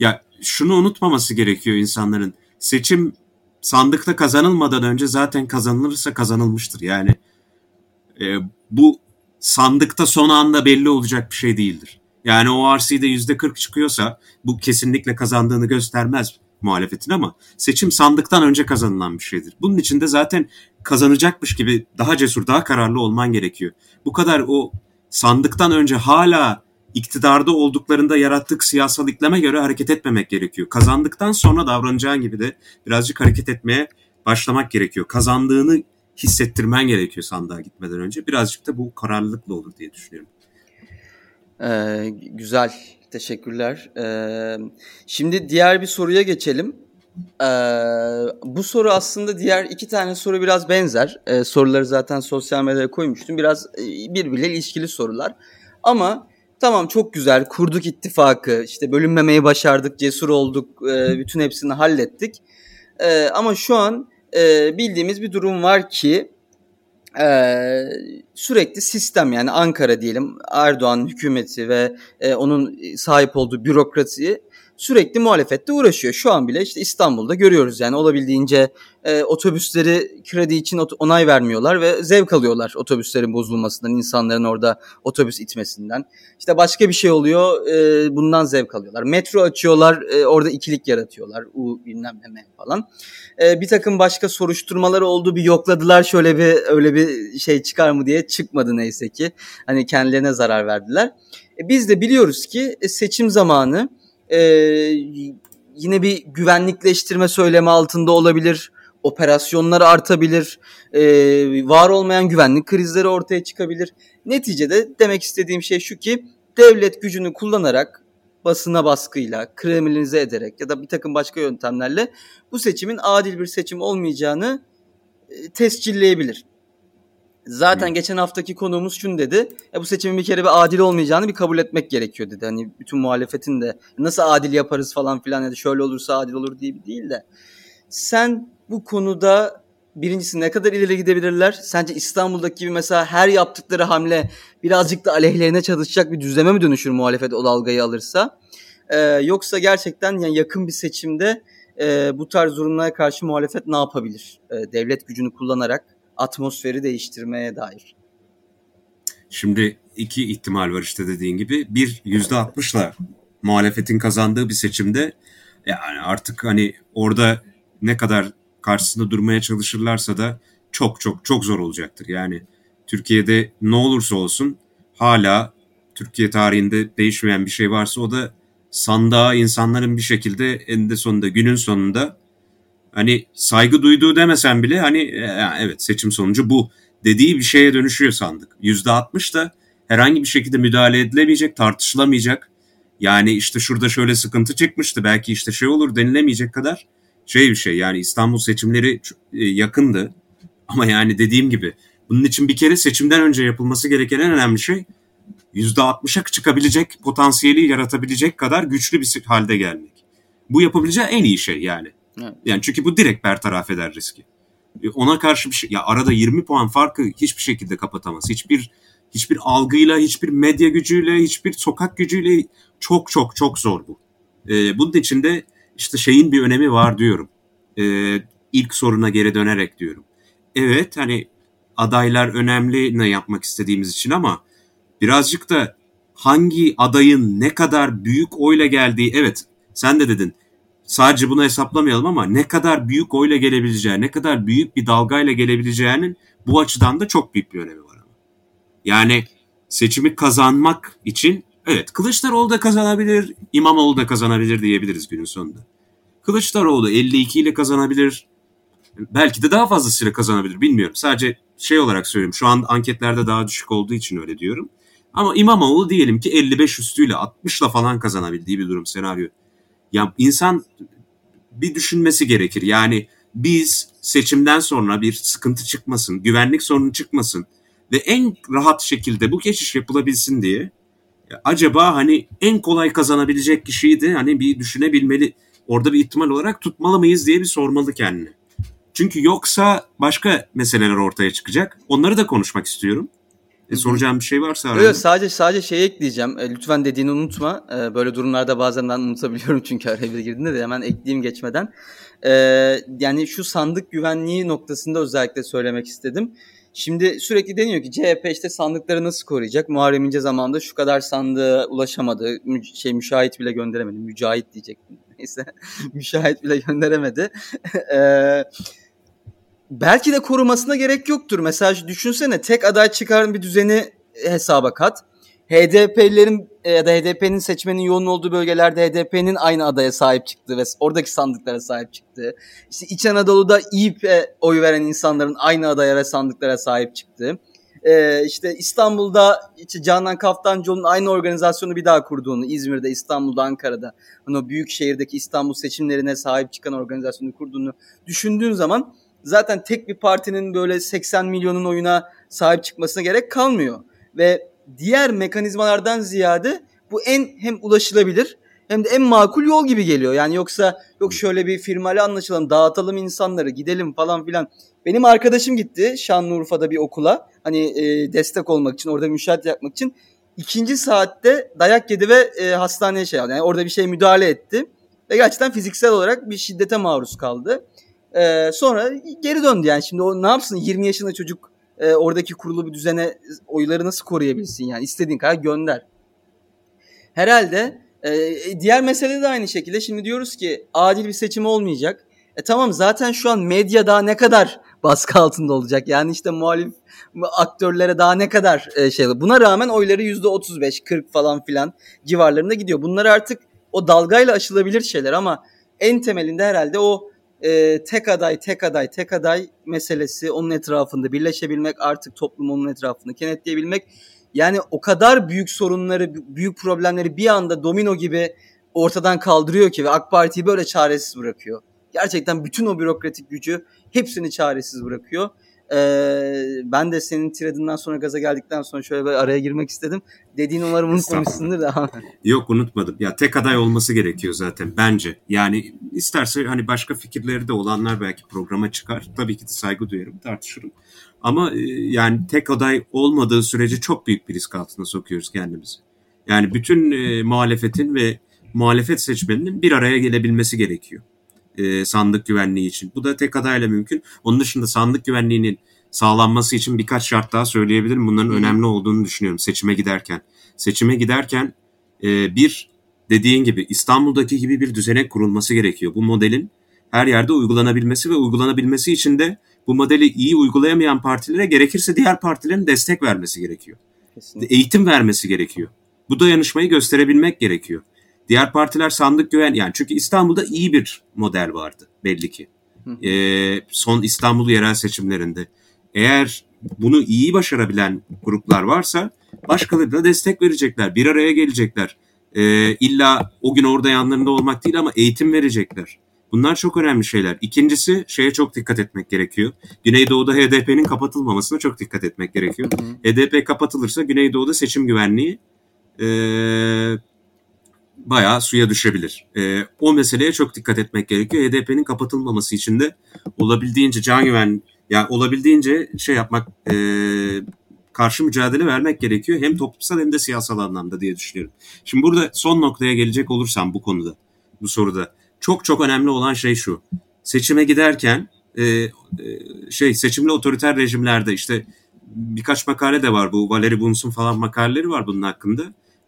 Ya şunu unutmaması gerekiyor insanların. Seçim sandıkta kazanılmadan önce zaten kazanılırsa kazanılmıştır. Yani e, bu sandıkta son anda belli olacak bir şey değildir. Yani o RC'de yüzde 40 çıkıyorsa bu kesinlikle kazandığını göstermez muhalefetin ama seçim sandıktan önce kazanılan bir şeydir. Bunun için de zaten kazanacakmış gibi daha cesur, daha kararlı olman gerekiyor. Bu kadar o sandıktan önce hala iktidarda olduklarında yarattık siyasal iklime göre hareket etmemek gerekiyor. Kazandıktan sonra davranacağın gibi de birazcık hareket etmeye başlamak gerekiyor. Kazandığını hissettirmen gerekiyor sandığa gitmeden önce. Birazcık da bu kararlılıkla olur diye düşünüyorum. Ee, güzel, teşekkürler. Ee, şimdi diğer bir soruya geçelim. Ee, bu soru aslında diğer iki tane soru biraz benzer. Ee, soruları zaten sosyal medyaya koymuştum. Biraz e, birbiriyle ilişkili sorular. Ama tamam çok güzel kurduk ittifakı, işte bölünmemeyi başardık, cesur olduk, e, bütün hepsini hallettik. E, ama şu an e, bildiğimiz bir durum var ki e, sürekli sistem yani Ankara diyelim Erdoğan hükümeti ve e, onun sahip olduğu bürokrasiyi sürekli muhalefette uğraşıyor. Şu an bile işte İstanbul'da görüyoruz yani olabildiğince e, otobüsleri kredi için onay vermiyorlar ve zevk alıyorlar otobüslerin bozulmasından, insanların orada otobüs itmesinden. İşte başka bir şey oluyor e, bundan zevk alıyorlar. Metro açıyorlar e, orada ikilik yaratıyorlar. U bilmem ne falan. E, bir takım başka soruşturmaları oldu bir yokladılar şöyle bir öyle bir şey çıkar mı diye çıkmadı neyse ki. Hani kendilerine zarar verdiler. E, biz de biliyoruz ki e, seçim zamanı e, yine bir güvenlikleştirme söylemi altında olabilir. Operasyonlar artabilir. E, var olmayan güvenlik krizleri ortaya çıkabilir. Neticede demek istediğim şey şu ki devlet gücünü kullanarak basına baskıyla, kriminalize ederek ya da bir takım başka yöntemlerle bu seçimin adil bir seçim olmayacağını e, tescilleyebilir. Zaten hmm. geçen haftaki konuğumuz şunu dedi. E bu seçimin bir kere bir adil olmayacağını bir kabul etmek gerekiyor dedi. Hani bütün muhalefetin de nasıl adil yaparız falan filan ya da şöyle olursa adil olur diye bir değil de. Sen bu konuda birincisi ne kadar ileri gidebilirler? Sence İstanbul'daki gibi mesela her yaptıkları hamle birazcık da aleyhlerine çalışacak bir düzleme mi dönüşür muhalefet o dalgayı alırsa? Ee, yoksa gerçekten yani yakın bir seçimde e, bu tarz durumlara karşı muhalefet ne yapabilir? E, devlet gücünü kullanarak atmosferi değiştirmeye dair. Şimdi iki ihtimal var işte dediğin gibi. Bir yüzde altmışla muhalefetin kazandığı bir seçimde yani artık hani orada ne kadar karşısında durmaya çalışırlarsa da çok çok çok zor olacaktır. Yani Türkiye'de ne olursa olsun hala Türkiye tarihinde değişmeyen bir şey varsa o da sandığa insanların bir şekilde eninde sonunda günün sonunda hani saygı duyduğu demesen bile hani e, evet seçim sonucu bu dediği bir şeye dönüşüyor sandık. Yüzde altmış da herhangi bir şekilde müdahale edilemeyecek, tartışılamayacak. Yani işte şurada şöyle sıkıntı çıkmıştı belki işte şey olur denilemeyecek kadar şey bir şey. Yani İstanbul seçimleri e, yakındı <laughs> ama yani dediğim gibi bunun için bir kere seçimden önce yapılması gereken en önemli şey %60'a çıkabilecek potansiyeli yaratabilecek kadar güçlü bir halde gelmek. Bu yapabileceği en iyi şey yani. Evet. Yani çünkü bu direkt bertaraf eder riski. E, ona karşı bir şey ya arada 20 puan farkı hiçbir şekilde kapatamaz. Hiçbir hiçbir algıyla, hiçbir medya gücüyle, hiçbir sokak gücüyle çok çok çok zor bu. Ee, bunun için de işte şeyin bir önemi var diyorum. Ee, ilk soruna geri dönerek diyorum. Evet hani adaylar önemli ne yapmak istediğimiz için ama birazcık da hangi adayın ne kadar büyük oyla geldiği evet sen de dedin sadece bunu hesaplamayalım ama ne kadar büyük oyla gelebileceği, ne kadar büyük bir dalgayla gelebileceğinin bu açıdan da çok büyük bir önemi var. Yani seçimi kazanmak için evet Kılıçdaroğlu da kazanabilir, İmamoğlu da kazanabilir diyebiliriz günün sonunda. Kılıçdaroğlu 52 ile kazanabilir, belki de daha fazlasıyla kazanabilir bilmiyorum. Sadece şey olarak söylüyorum şu an anketlerde daha düşük olduğu için öyle diyorum. Ama İmamoğlu diyelim ki 55 üstüyle 60'la falan kazanabildiği bir durum senaryo ya insan bir düşünmesi gerekir. Yani biz seçimden sonra bir sıkıntı çıkmasın, güvenlik sorunu çıkmasın ve en rahat şekilde bu geçiş yapılabilsin diye acaba hani en kolay kazanabilecek kişiyi de hani bir düşünebilmeli. Orada bir ihtimal olarak tutmalı mıyız diye bir sormalı kendini. Çünkü yoksa başka meseleler ortaya çıkacak. Onları da konuşmak istiyorum. E, soracağım bir şey varsa arada. Yok sadece sadece şey ekleyeceğim. E, lütfen dediğini unutma. E, böyle durumlarda bazen ben unutabiliyorum <laughs> çünkü araya bir girdiğinde de hemen ekleyeyim geçmeden. E, yani şu sandık güvenliği noktasında özellikle söylemek istedim. Şimdi sürekli deniyor ki CHP işte sandıkları nasıl koruyacak? Muharrem İnce zamanında şu kadar sandığa ulaşamadı. Mü şey müşahit bile gönderemedi. Mücahit diyecektim. <laughs> Neyse. <laughs> müşahit bile gönderemedi. Eee belki de korumasına gerek yoktur. Mesela düşünsene tek aday çıkarın bir düzeni hesaba kat. HDP'lilerin e, ya da HDP'nin seçmenin yoğun olduğu bölgelerde HDP'nin aynı adaya sahip çıktığı ve oradaki sandıklara sahip çıktığı. İşte İç Anadolu'da İYİP'e oy veren insanların aynı adaya ve sandıklara sahip çıktığı. Ee, işte İstanbul'da işte Canan Kaftancıoğlu'nun aynı organizasyonu bir daha kurduğunu, İzmir'de, İstanbul'da, Ankara'da hani o büyük şehirdeki İstanbul seçimlerine sahip çıkan organizasyonu kurduğunu düşündüğün zaman zaten tek bir partinin böyle 80 milyonun oyuna sahip çıkmasına gerek kalmıyor. Ve diğer mekanizmalardan ziyade bu en hem ulaşılabilir hem de en makul yol gibi geliyor. Yani yoksa yok şöyle bir firmayla anlaşalım, dağıtalım insanları, gidelim falan filan. Benim arkadaşım gitti Şanlıurfa'da bir okula. Hani e, destek olmak için, orada müşahit yapmak için. ikinci saatte dayak yedi ve e, hastaneye şey aldı. Yani orada bir şey müdahale etti. Ve gerçekten fiziksel olarak bir şiddete maruz kaldı. E, sonra geri döndü yani şimdi o ne yapsın 20 yaşında çocuk e, oradaki kurulu bir düzene oyları nasıl koruyabilsin yani istediğin kadar gönder. Herhalde e, diğer mesele de aynı şekilde şimdi diyoruz ki adil bir seçim olmayacak. E tamam zaten şu an medya daha ne kadar <laughs> baskı altında olacak. Yani işte muhalif aktörlere daha ne kadar e, şey Buna rağmen oyları %35, 40 falan filan civarlarında gidiyor. Bunlar artık o dalgayla aşılabilir şeyler ama en temelinde herhalde o e, tek aday, tek aday, tek aday meselesi onun etrafında birleşebilmek, artık toplum onun etrafında kenetleyebilmek. Yani o kadar büyük sorunları, büyük problemleri bir anda domino gibi ortadan kaldırıyor ki ve AK Parti'yi böyle çaresiz bırakıyor. Gerçekten bütün o bürokratik gücü hepsini çaresiz bırakıyor. Ee, ben de senin tiradinden sonra gaza geldikten sonra şöyle bir araya girmek istedim. Dediğin umarım unutmamışsındır da. <laughs> Yok unutmadım. Ya tek aday olması gerekiyor zaten bence. Yani isterse hani başka fikirleri de olanlar belki programa çıkar. Tabii ki de saygı duyarım, tartışırım. Ama e, yani tek aday olmadığı sürece çok büyük bir risk altına sokuyoruz kendimizi. Yani bütün e, muhalefetin ve muhalefet seçmeninin bir araya gelebilmesi gerekiyor e, sandık güvenliği için. Bu da tek adayla mümkün. Onun dışında sandık güvenliğinin sağlanması için birkaç şart daha söyleyebilirim. Bunların Hı. önemli olduğunu düşünüyorum seçime giderken. Seçime giderken e, bir dediğin gibi İstanbul'daki gibi bir düzenek kurulması gerekiyor. Bu modelin her yerde uygulanabilmesi ve uygulanabilmesi için de bu modeli iyi uygulayamayan partilere gerekirse diğer partilerin destek vermesi gerekiyor. Kesinlikle. Eğitim vermesi gerekiyor. Bu dayanışmayı gösterebilmek gerekiyor. Diğer partiler sandık güven yani çünkü İstanbul'da iyi bir model vardı belli ki. Ee, son İstanbul yerel seçimlerinde. Eğer bunu iyi başarabilen gruplar varsa başkaları da destek verecekler. Bir araya gelecekler. Ee, illa o gün orada yanlarında olmak değil ama eğitim verecekler. Bunlar çok önemli şeyler. İkincisi şeye çok dikkat etmek gerekiyor. Güneydoğu'da HDP'nin kapatılmamasına çok dikkat etmek gerekiyor. Hı hı. HDP kapatılırsa Güneydoğu'da seçim güvenliği e, bayağı suya düşebilir. E, o meseleye çok dikkat etmek gerekiyor. HDP'nin kapatılmaması için de olabildiğince can güven, yani olabildiğince şey yapmak, e, karşı mücadele vermek gerekiyor. Hem toplumsal hem de siyasal anlamda diye düşünüyorum. Şimdi burada son noktaya gelecek olursam bu konuda, bu soruda. Çok çok önemli olan şey şu. Seçime giderken e, e, şey seçimli otoriter rejimlerde işte birkaç makale de var bu Valeri Bunz'un falan makaleleri var bunun hakkında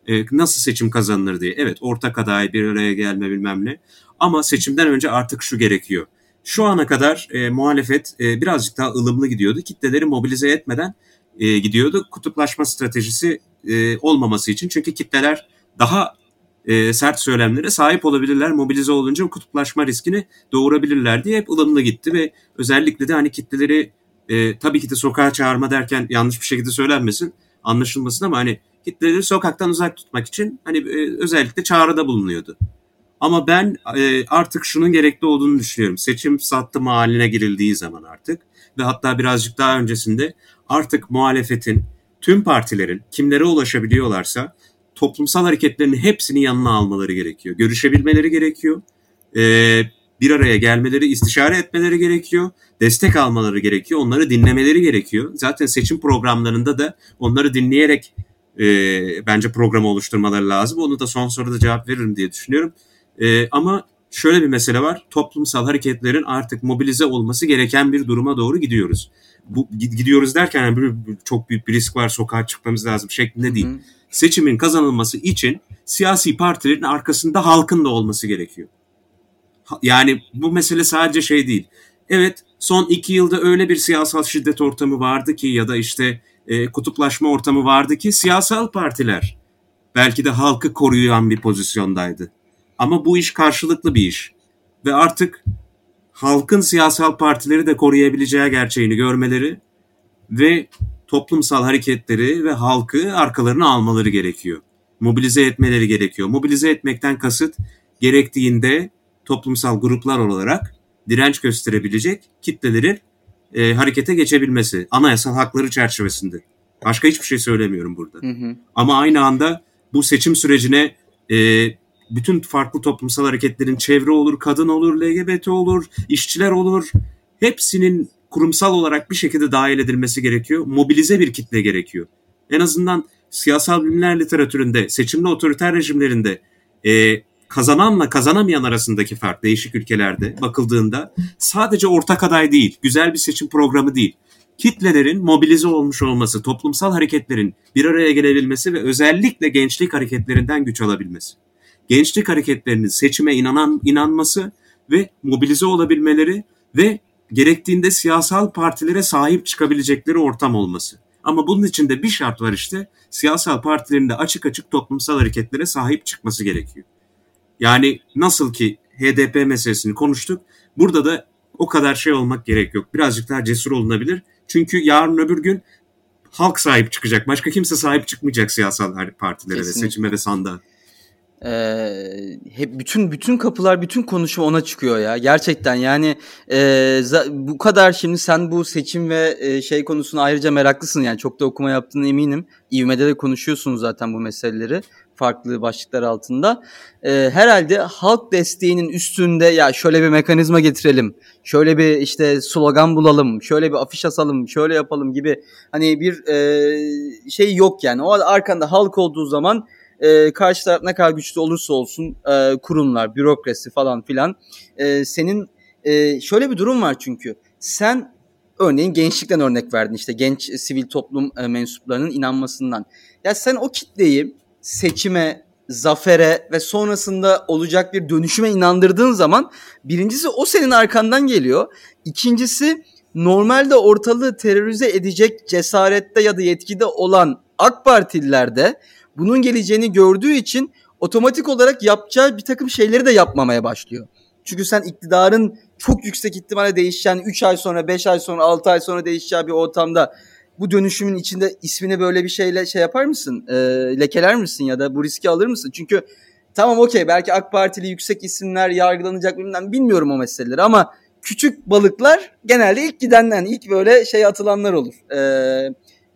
e, nasıl seçim kazanılır diye. Evet ortak aday bir araya gelme bilmem ne. Ama seçimden önce artık şu gerekiyor. Şu ana kadar e, muhalefet e, birazcık daha ılımlı gidiyordu. Kitleleri mobilize etmeden e, gidiyordu. Kutuplaşma stratejisi e, olmaması için. Çünkü kitleler daha e, sert söylemlere sahip olabilirler. Mobilize olunca kutuplaşma riskini doğurabilirler diye hep ılımlı gitti ve özellikle de hani kitleleri e, tabii ki de sokağa çağırma derken yanlış bir şekilde söylenmesin anlaşılmasın ama hani kitleleri sokaktan uzak tutmak için hani e, özellikle çağrıda bulunuyordu. Ama ben e, artık şunun gerekli olduğunu düşünüyorum. Seçim sattım haline girildiği zaman artık ve hatta birazcık daha öncesinde artık muhalefetin tüm partilerin kimlere ulaşabiliyorlarsa toplumsal hareketlerin hepsini yanına almaları gerekiyor. Görüşebilmeleri gerekiyor. Ee, bir araya gelmeleri, istişare etmeleri gerekiyor. Destek almaları gerekiyor. Onları dinlemeleri gerekiyor. Zaten seçim programlarında da onları dinleyerek e, bence programı oluşturmaları lazım. Onu da son soruda cevap veririm diye düşünüyorum. E, ama şöyle bir mesele var. Toplumsal hareketlerin artık mobilize olması gereken bir duruma doğru gidiyoruz. Bu gidiyoruz derken yani çok büyük bir risk var, sokağa çıkmamız lazım şeklinde değil. Hı hı. Seçimin kazanılması için siyasi partilerin arkasında halkın da olması gerekiyor. Yani bu mesele sadece şey değil. Evet son iki yılda öyle bir siyasal şiddet ortamı vardı ki ya da işte e, kutuplaşma ortamı vardı ki siyasal partiler belki de halkı koruyan bir pozisyondaydı. Ama bu iş karşılıklı bir iş. Ve artık halkın siyasal partileri de koruyabileceği gerçeğini görmeleri ve toplumsal hareketleri ve halkı arkalarına almaları gerekiyor. Mobilize etmeleri gerekiyor. Mobilize etmekten kasıt gerektiğinde toplumsal gruplar olarak direnç gösterebilecek kitlelerin e, harekete geçebilmesi anayasal hakları çerçevesinde. Başka hiçbir şey söylemiyorum burada. Hı hı. Ama aynı anda bu seçim sürecine e, bütün farklı toplumsal hareketlerin çevre olur, kadın olur, LGBT olur, işçiler olur. Hepsinin kurumsal olarak bir şekilde dahil edilmesi gerekiyor. Mobilize bir kitle gerekiyor. En azından siyasal bilimler literatüründe, seçimli otoriter rejimlerinde e, kazananla kazanamayan arasındaki fark değişik ülkelerde bakıldığında sadece ortak aday değil, güzel bir seçim programı değil. Kitlelerin mobilize olmuş olması, toplumsal hareketlerin bir araya gelebilmesi ve özellikle gençlik hareketlerinden güç alabilmesi. Gençlik hareketlerinin seçime inanan inanması ve mobilize olabilmeleri ve gerektiğinde siyasal partilere sahip çıkabilecekleri ortam olması. Ama bunun için de bir şart var işte. Siyasal partilerin de açık açık toplumsal hareketlere sahip çıkması gerekiyor. Yani nasıl ki HDP meselesini konuştuk. Burada da o kadar şey olmak gerek yok. Birazcık daha cesur olunabilir. Çünkü yarın öbür gün halk sahip çıkacak. Başka kimse sahip çıkmayacak siyasal partilere Kesinlikle. ve seçime ve sandığa. Ee, hep bütün bütün kapılar bütün konuşma ona çıkıyor ya gerçekten yani e, bu kadar şimdi sen bu seçim ve e, şey konusuna ayrıca meraklısın yani çok da okuma yaptığını eminim İvme'de de konuşuyorsunuz zaten bu meseleleri farklı başlıklar altında. E, herhalde halk desteğinin üstünde ya şöyle bir mekanizma getirelim şöyle bir işte slogan bulalım şöyle bir afiş asalım şöyle yapalım gibi hani bir e, şey yok yani. O arkanda halk olduğu zaman e, karşı taraf ne kadar güçlü olursa olsun e, kurumlar, bürokrasi falan filan e, senin e, şöyle bir durum var çünkü. Sen örneğin gençlikten örnek verdin işte genç sivil toplum e, mensuplarının inanmasından. Ya sen o kitleyi seçime, zafere ve sonrasında olacak bir dönüşüme inandırdığın zaman birincisi o senin arkandan geliyor. İkincisi normalde ortalığı terörize edecek cesarette ya da yetkide olan AK Partililer de bunun geleceğini gördüğü için otomatik olarak yapacağı bir takım şeyleri de yapmamaya başlıyor. Çünkü sen iktidarın çok yüksek ihtimalle değişeceğin 3 ay sonra, 5 ay sonra, 6 ay sonra değişeceği bir ortamda bu dönüşümün içinde ismini böyle bir şeyle şey yapar mısın? E, lekeler misin ya da bu riski alır mısın? Çünkü tamam okey belki AK Partili yüksek isimler yargılanacak bilmem bilmiyorum o meseleleri ama küçük balıklar genelde ilk gidenden ilk böyle şey atılanlar olur. Eee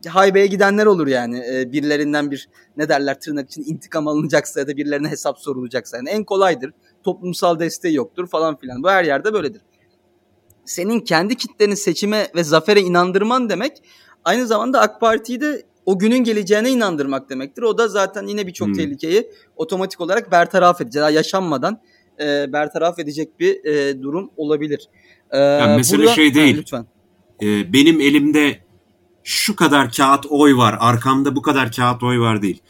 haybeye gidenler olur yani. E, birilerinden bir ne derler tırnak için intikam alınacaksa ya da birilerine hesap sorulacaksa. Yani en kolaydır. Toplumsal desteği yoktur falan filan. Bu her yerde böyledir. Senin kendi kitleni seçime ve zafere inandırman demek aynı zamanda AK Parti'yi de o günün geleceğine inandırmak demektir. O da zaten yine birçok hmm. tehlikeyi otomatik olarak bertaraf edecek. Daha yaşanmadan e, bertaraf edecek bir e, durum olabilir. E, yani mesele burada, şey değil. Ha, lütfen. E, benim elimde şu kadar kağıt oy var, arkamda bu kadar kağıt oy var değil.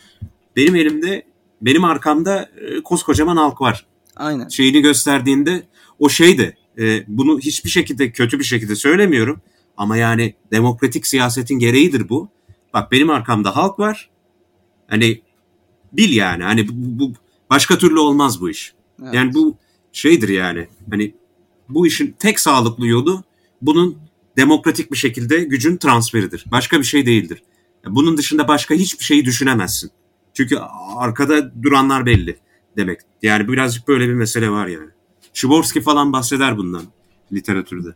Benim elimde, benim arkamda e, koskocaman halk var. Aynen. Şeyini gösterdiğinde o şeydi. E, bunu hiçbir şekilde kötü bir şekilde söylemiyorum. Ama yani demokratik siyasetin gereğidir bu. Bak benim arkamda halk var. Hani bil yani. Hani bu, bu başka türlü olmaz bu iş. Evet. Yani bu şeydir yani. Hani bu işin tek sağlıklı yolu bunun demokratik bir şekilde gücün transferidir. Başka bir şey değildir. Bunun dışında başka hiçbir şeyi düşünemezsin. Çünkü arkada duranlar belli demek. Yani birazcık böyle bir mesele var yani. Shiborsky falan bahseder bundan literatürde.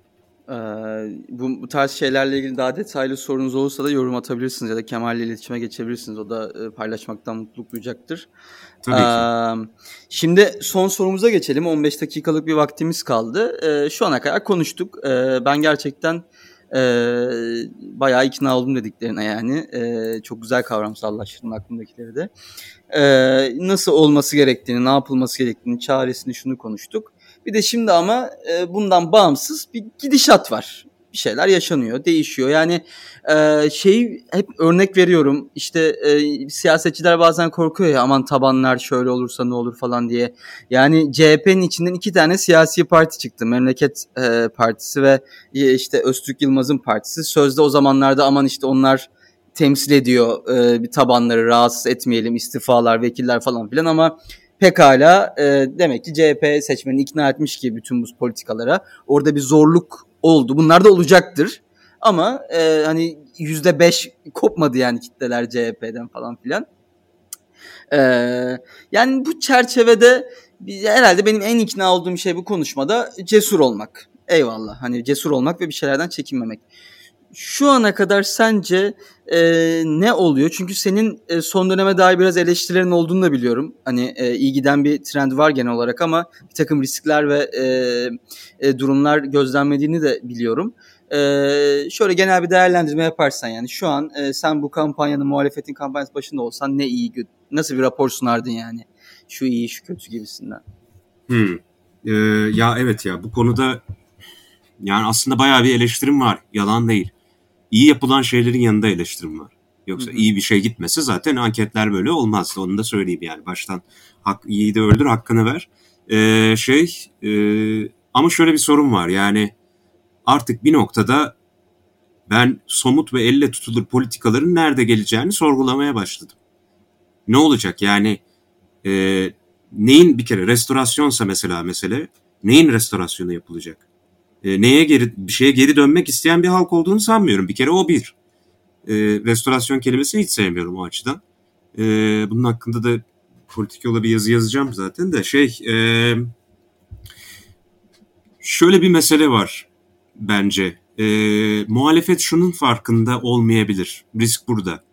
Ee, bu, bu tarz şeylerle ilgili daha detaylı sorunuz olursa da yorum atabilirsiniz ya da Kemal ile iletişime geçebilirsiniz. O da e, paylaşmaktan mutluluk duyacaktır. Tabii ki. Ee, şimdi son sorumuza geçelim. 15 dakikalık bir vaktimiz kaldı. Ee, şu ana kadar konuştuk. Ee, ben gerçekten e, bayağı ikna oldum dediklerine yani. E, çok güzel kavramsallaştırdın aklımdakileri de. E, nasıl olması gerektiğini, ne yapılması gerektiğini, çaresini şunu konuştuk. Bir de şimdi ama e, bundan bağımsız bir gidişat var. Bir şeyler yaşanıyor, değişiyor. Yani e, şey hep örnek veriyorum. İşte e, siyasetçiler bazen korkuyor ya aman tabanlar şöyle olursa ne olur falan diye. Yani CHP'nin içinden iki tane siyasi parti çıktı. Memleket e, Partisi ve e, işte Öztürk Yılmaz'ın partisi. Sözde o zamanlarda aman işte onlar temsil ediyor e, bir tabanları rahatsız etmeyelim istifalar vekiller falan filan ama pekala e, demek ki CHP seçmeni ikna etmiş ki bütün bu politikalara. Orada bir zorluk oldu. Bunlar da olacaktır. Ama e, hani yüzde beş kopmadı yani kitleler CHP'den falan filan. E, yani bu çerçevede herhalde benim en ikna olduğum şey bu konuşmada cesur olmak. Eyvallah. Hani cesur olmak ve bir şeylerden çekinmemek şu ana kadar sence e, ne oluyor? Çünkü senin e, son döneme dair biraz eleştirilerin olduğunu da biliyorum. Hani e, iyi giden bir trend var genel olarak ama bir takım riskler ve e, e, durumlar gözlenmediğini de biliyorum. E, şöyle genel bir değerlendirme yaparsan yani şu an e, sen bu kampanyanın muhalefetin kampanyası başında olsan ne iyi nasıl bir rapor sunardın yani? Şu iyi şu kötü gibisinden. Hmm. Ee, ya evet ya bu konuda yani aslında bayağı bir eleştirim var. Yalan değil iyi yapılan şeylerin yanında eleştirim var. Yoksa iyi bir şey gitmesi zaten anketler böyle olmaz. Onu da söyleyeyim yani baştan. Hak, iyi de öldür hakkını ver. Ee, şey e, ama şöyle bir sorun var yani artık bir noktada ben somut ve elle tutulur politikaların nerede geleceğini sorgulamaya başladım. Ne olacak yani e, neyin bir kere restorasyonsa mesela mesele neyin restorasyonu yapılacak? E, neye geri bir şeye geri dönmek isteyen bir halk olduğunu sanmıyorum. Bir kere o bir. E, restorasyon kelimesini hiç sevmiyorum o açıdan. E, bunun hakkında da politik yola bir yazı yazacağım zaten de şey e, şöyle bir mesele var bence. E, muhalefet şunun farkında olmayabilir. Risk burada.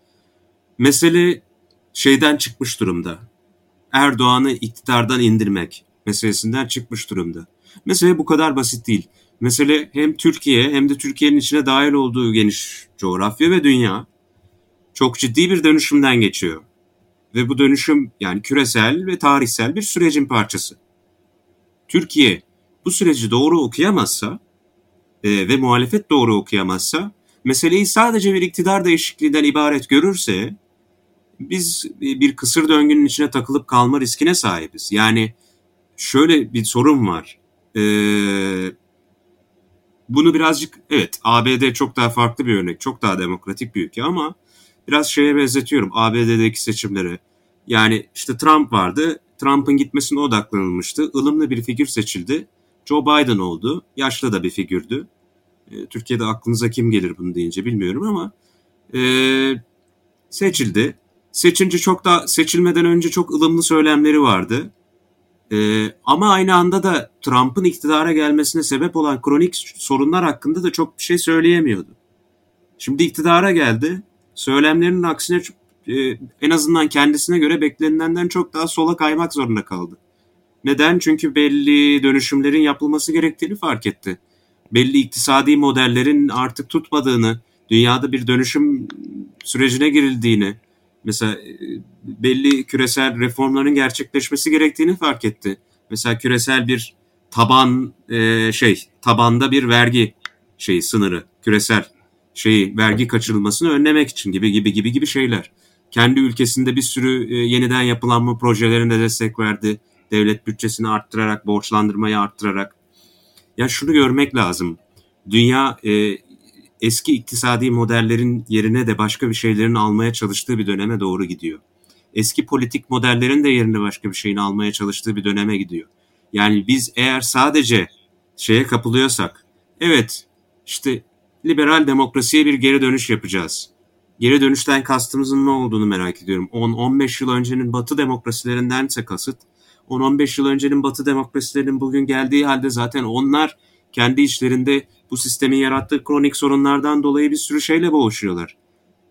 Mesele şeyden çıkmış durumda. Erdoğan'ı iktidardan indirmek meselesinden çıkmış durumda. Mesele bu kadar basit değil. Mesele hem Türkiye hem de Türkiye'nin içine dahil olduğu geniş coğrafya ve dünya çok ciddi bir dönüşümden geçiyor. Ve bu dönüşüm yani küresel ve tarihsel bir sürecin parçası. Türkiye bu süreci doğru okuyamazsa e, ve muhalefet doğru okuyamazsa meseleyi sadece bir iktidar değişikliğinden ibaret görürse biz bir kısır döngünün içine takılıp kalma riskine sahibiz. Yani şöyle bir sorun var. Ee, bunu birazcık evet ABD çok daha farklı bir örnek, çok daha demokratik bir ülke ama biraz şeye benzetiyorum ABD'deki seçimlere. Yani işte Trump vardı. Trump'ın gitmesine odaklanılmıştı. ılımlı bir figür seçildi. Joe Biden oldu. Yaşlı da bir figürdü. E, Türkiye'de aklınıza kim gelir bunu deyince bilmiyorum ama e, seçildi. Seçince çok da seçilmeden önce çok ılımlı söylemleri vardı. E, ama aynı anda da Trump'ın iktidara gelmesine sebep olan kronik sorunlar hakkında da çok bir şey söyleyemiyordu. Şimdi iktidara geldi. Söylemlerinin aksine e, en azından kendisine göre beklenilenden çok daha sola kaymak zorunda kaldı. Neden? Çünkü belli dönüşümlerin yapılması gerektiğini fark etti. Belli iktisadi modellerin artık tutmadığını, dünyada bir dönüşüm sürecine girildiğini, mesela e, belli küresel reformların gerçekleşmesi gerektiğini fark etti. Mesela küresel bir taban e, şey, tabanda bir vergi şeyi sınırı, küresel şeyi vergi kaçırılmasını önlemek için gibi gibi gibi gibi şeyler. Kendi ülkesinde bir sürü e, yeniden yapılanma projelerine destek verdi. Devlet bütçesini arttırarak, borçlandırmayı arttırarak. Ya şunu görmek lazım. Dünya eski iktisadi modellerin yerine de başka bir şeylerin almaya çalıştığı bir döneme doğru gidiyor. Eski politik modellerin de yerine başka bir şeyin almaya çalıştığı bir döneme gidiyor. Yani biz eğer sadece şeye kapılıyorsak, evet işte liberal demokrasiye bir geri dönüş yapacağız. Geri dönüşten kastımızın ne olduğunu merak ediyorum. 10-15 yıl öncenin batı demokrasilerindense kasıt, 10-15 yıl öncenin batı demokrasilerinin bugün geldiği halde zaten onlar kendi içlerinde bu sistemin yarattığı kronik sorunlardan dolayı bir sürü şeyle boğuşuyorlar.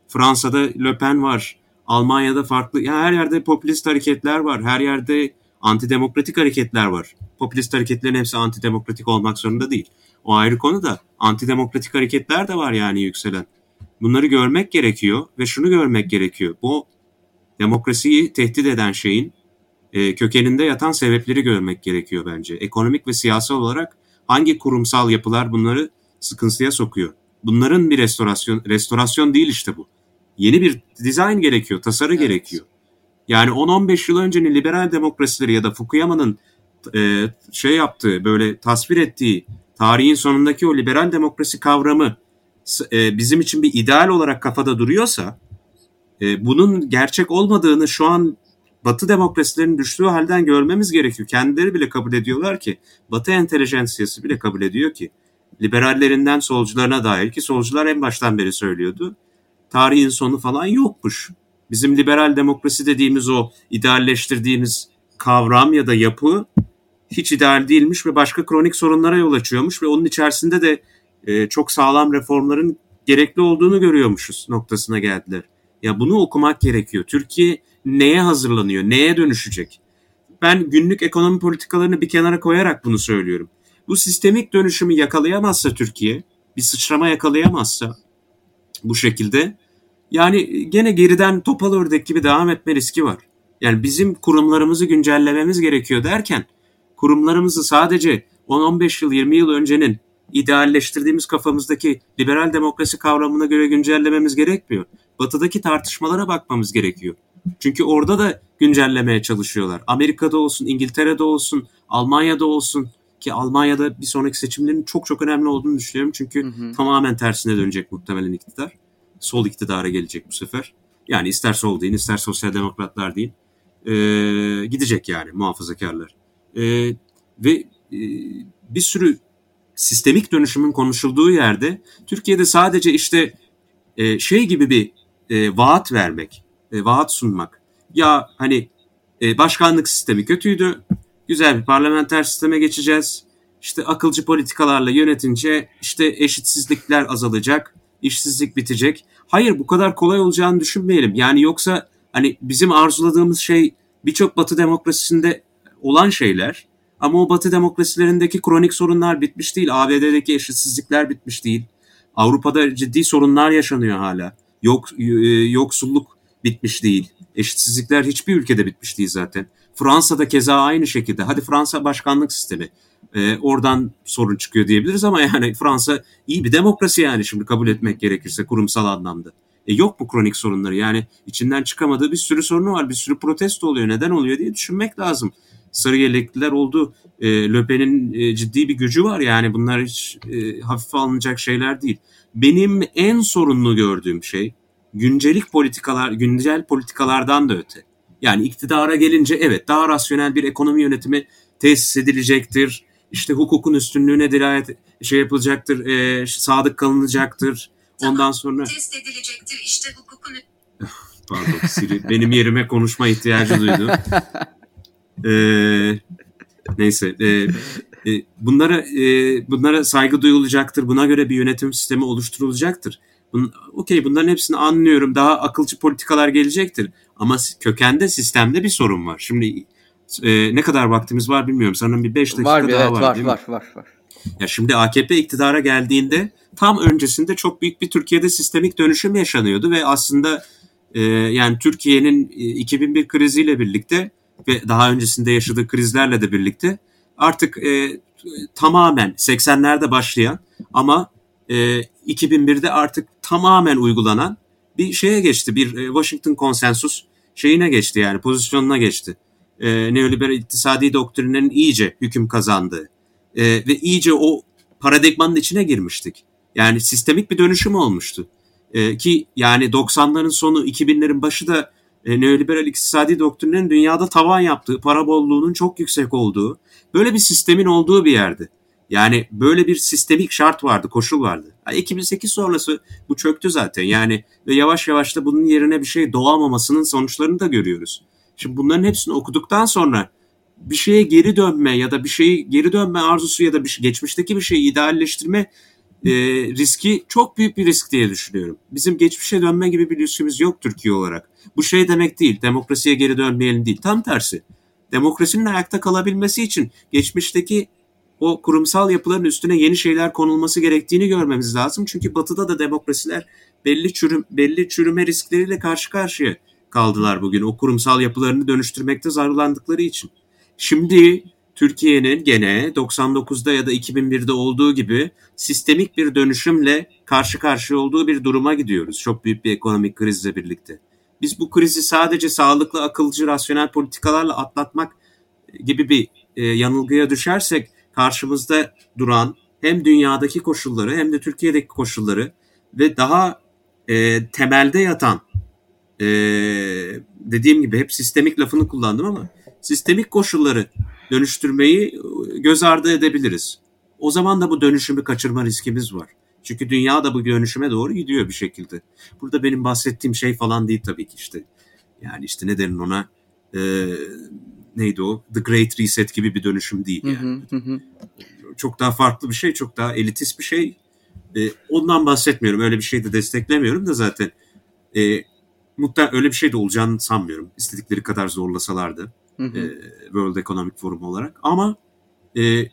Fransa'da Le Pen var, Almanya'da farklı, yani her yerde popülist hareketler var, her yerde antidemokratik hareketler var. Popülist hareketlerin hepsi antidemokratik olmak zorunda değil. O ayrı konu da antidemokratik hareketler de var yani yükselen. Bunları görmek gerekiyor ve şunu görmek gerekiyor. Bu demokrasiyi tehdit eden şeyin e, kökeninde yatan sebepleri görmek gerekiyor bence. Ekonomik ve siyasal olarak hangi kurumsal yapılar bunları sıkıntıya sokuyor? Bunların bir restorasyon, restorasyon değil işte bu. Yeni bir dizayn gerekiyor, tasarı evet. gerekiyor. Yani 10-15 yıl öncenin liberal demokrasileri ya da Fukuyama'nın e, şey yaptığı, böyle tasvir ettiği tarihin sonundaki o liberal demokrasi kavramı e, bizim için bir ideal olarak kafada duruyorsa, e, bunun gerçek olmadığını şu an Batı demokrasilerinin düştüğü halden görmemiz gerekiyor. Kendileri bile kabul ediyorlar ki, Batı entelijensiyası bile kabul ediyor ki, liberallerinden solcularına dair ki solcular en baştan beri söylüyordu, tarihin sonu falan yokmuş. Bizim liberal demokrasi dediğimiz o idealleştirdiğimiz kavram ya da yapı hiç ideal değilmiş ve başka kronik sorunlara yol açıyormuş ve onun içerisinde de e, çok sağlam reformların gerekli olduğunu görüyormuşuz noktasına geldiler. Ya bunu okumak gerekiyor. Türkiye neye hazırlanıyor, neye dönüşecek? Ben günlük ekonomi politikalarını bir kenara koyarak bunu söylüyorum. Bu sistemik dönüşümü yakalayamazsa Türkiye, bir sıçrama yakalayamazsa bu şekilde yani gene geriden topal ördek gibi devam etme riski var. Yani bizim kurumlarımızı güncellememiz gerekiyor derken kurumlarımızı sadece 10-15 yıl 20 yıl öncenin idealleştirdiğimiz kafamızdaki liberal demokrasi kavramına göre güncellememiz gerekmiyor. Batıdaki tartışmalara bakmamız gerekiyor. Çünkü orada da güncellemeye çalışıyorlar. Amerika'da olsun, İngiltere'de olsun, Almanya'da olsun ki Almanya'da bir sonraki seçimlerin çok çok önemli olduğunu düşünüyorum. Çünkü hı hı. tamamen tersine dönecek muhtemelen iktidar. Sol iktidara gelecek bu sefer. Yani ister sol deyin, ister sosyal demokratlar deyin. e, gidecek yani muhafazakarlar. E, ve e, bir sürü sistemik dönüşümün konuşulduğu yerde Türkiye'de sadece işte e, şey gibi bir e, vaat vermek, e, vaat sunmak. Ya hani e, başkanlık sistemi kötüydü, güzel bir parlamenter sisteme geçeceğiz. İşte akılcı politikalarla yönetince işte eşitsizlikler azalacak, işsizlik bitecek. Hayır bu kadar kolay olacağını düşünmeyelim. Yani yoksa hani bizim arzuladığımız şey birçok batı demokrasisinde olan şeyler ama o batı demokrasilerindeki kronik sorunlar bitmiş değil. ABD'deki eşitsizlikler bitmiş değil. Avrupa'da ciddi sorunlar yaşanıyor hala. Yok, e, yoksulluk bitmiş değil. Eşitsizlikler hiçbir ülkede bitmiş değil zaten. Fransa'da keza aynı şekilde. Hadi Fransa başkanlık sistemi. Ee, oradan sorun çıkıyor diyebiliriz ama yani Fransa iyi bir demokrasi yani şimdi kabul etmek gerekirse kurumsal anlamda. E yok bu kronik sorunları yani içinden çıkamadığı bir sürü sorunu var. Bir sürü protesto oluyor. Neden oluyor diye düşünmek lazım. Sarı yelekliler oldu. E, Löpen'in e, ciddi bir gücü var yani bunlar hiç e, hafife alınacak şeyler değil. Benim en sorunlu gördüğüm şey güncelik politikalar, güncel politikalardan da öte. Yani iktidara gelince evet daha rasyonel bir ekonomi yönetimi tesis edilecektir. İşte hukukun üstünlüğüne dirayet şey yapılacaktır, e, sadık kalınacaktır. Ondan sonra test edilecektir işte hukukun <laughs> Pardon Siri benim yerime konuşma ihtiyacı duydu. Ee, neyse e, e, bunlara e, bunlara saygı duyulacaktır. Buna göre bir yönetim sistemi oluşturulacaktır. Bun, Okey bunların hepsini anlıyorum. Daha akılcı politikalar gelecektir. Ama kökende sistemde bir sorun var. Şimdi e, ne kadar vaktimiz var bilmiyorum. Sanırım bir 5 dakika var, daha evet, var, var, değil var, mi? Var, var, var. Ya şimdi AKP iktidara geldiğinde tam öncesinde çok büyük bir Türkiye'de sistemik dönüşüm yaşanıyordu ve aslında e, yani Türkiye'nin 2001 kriziyle birlikte ve daha öncesinde yaşadığı krizlerle de birlikte artık e, tamamen 80'lerde başlayan ama e, 2001'de artık tamamen uygulanan bir şeye geçti. Bir e, Washington konsensus şeyine geçti yani pozisyonuna geçti. E, neoliberal iktisadi doktrinlerin iyice hüküm kazandığı e, ve iyice o paradigmanın içine girmiştik. Yani sistemik bir dönüşüm olmuştu. E, ki yani 90'ların sonu 2000'lerin başı da e, neoliberal iktisadi doktrinin dünyada tavan yaptığı, para bolluğunun çok yüksek olduğu, böyle bir sistemin olduğu bir yerdi. Yani böyle bir sistemik şart vardı, koşul vardı. Yani 2008 sonrası bu çöktü zaten. Yani ve yavaş yavaş da bunun yerine bir şey doğamamasının sonuçlarını da görüyoruz. Şimdi bunların hepsini okuduktan sonra bir şeye geri dönme ya da bir şeyi geri dönme arzusu ya da bir geçmişteki bir şeyi idealleştirme e, riski çok büyük bir risk diye düşünüyorum. Bizim geçmişe dönme gibi bir lüksümüz yok Türkiye olarak. Bu şey demek değil, demokrasiye geri dönmeyelim değil. Tam tersi. Demokrasinin ayakta kalabilmesi için geçmişteki o kurumsal yapıların üstüne yeni şeyler konulması gerektiğini görmemiz lazım. Çünkü batıda da demokrasiler belli çürüm belli çürüme riskleriyle karşı karşıya kaldılar bugün. O kurumsal yapılarını dönüştürmekte zararlandıkları için. Şimdi Türkiye'nin gene 99'da ya da 2001'de olduğu gibi sistemik bir dönüşümle karşı karşıya olduğu bir duruma gidiyoruz. Çok büyük bir ekonomik krizle birlikte. Biz bu krizi sadece sağlıklı, akılcı, rasyonel politikalarla atlatmak gibi bir e, yanılgıya düşersek karşımızda duran hem dünyadaki koşulları hem de Türkiye'deki koşulları ve daha e, temelde yatan e, dediğim gibi hep sistemik lafını kullandım ama sistemik koşulları dönüştürmeyi göz ardı edebiliriz. O zaman da bu dönüşümü kaçırma riskimiz var. Çünkü dünya da bu dönüşüme doğru gidiyor bir şekilde. Burada benim bahsettiğim şey falan değil tabii ki işte. Yani işte ne derin ona e, neydi o? The Great Reset gibi bir dönüşüm değil yani. Hı hı hı. Çok daha farklı bir şey, çok daha elitist bir şey. E, ondan bahsetmiyorum. Öyle bir şey de desteklemiyorum da zaten. E, muhtemelen öyle bir şey de olacağını sanmıyorum. İstedikleri kadar zorlasalardı. Hı hı. E, World Economic Forum olarak. Ama e,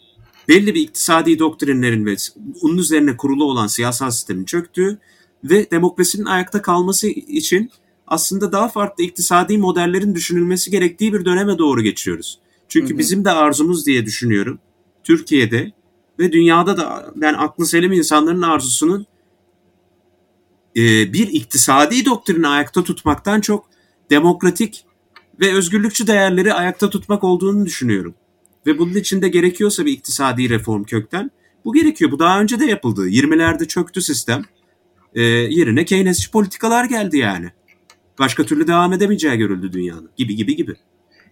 belli bir iktisadi doktrinlerin ve onun üzerine kurulu olan siyasal sistemin çöktüğü ve demokrasinin ayakta kalması için aslında daha farklı iktisadi modellerin düşünülmesi gerektiği bir döneme doğru geçiyoruz. Çünkü hı hı. bizim de arzumuz diye düşünüyorum. Türkiye'de ve dünyada da ben aklı selim insanların arzusunun e, bir iktisadi doktrini ayakta tutmaktan çok demokratik ve özgürlükçü değerleri ayakta tutmak olduğunu düşünüyorum. Ve bunun için de gerekiyorsa bir iktisadi reform kökten bu gerekiyor. Bu daha önce de yapıldı. 20'lerde çöktü sistem. E, yerine Keynesçi politikalar geldi yani. Başka türlü devam edemeyeceği görüldü dünyanın. Gibi gibi gibi.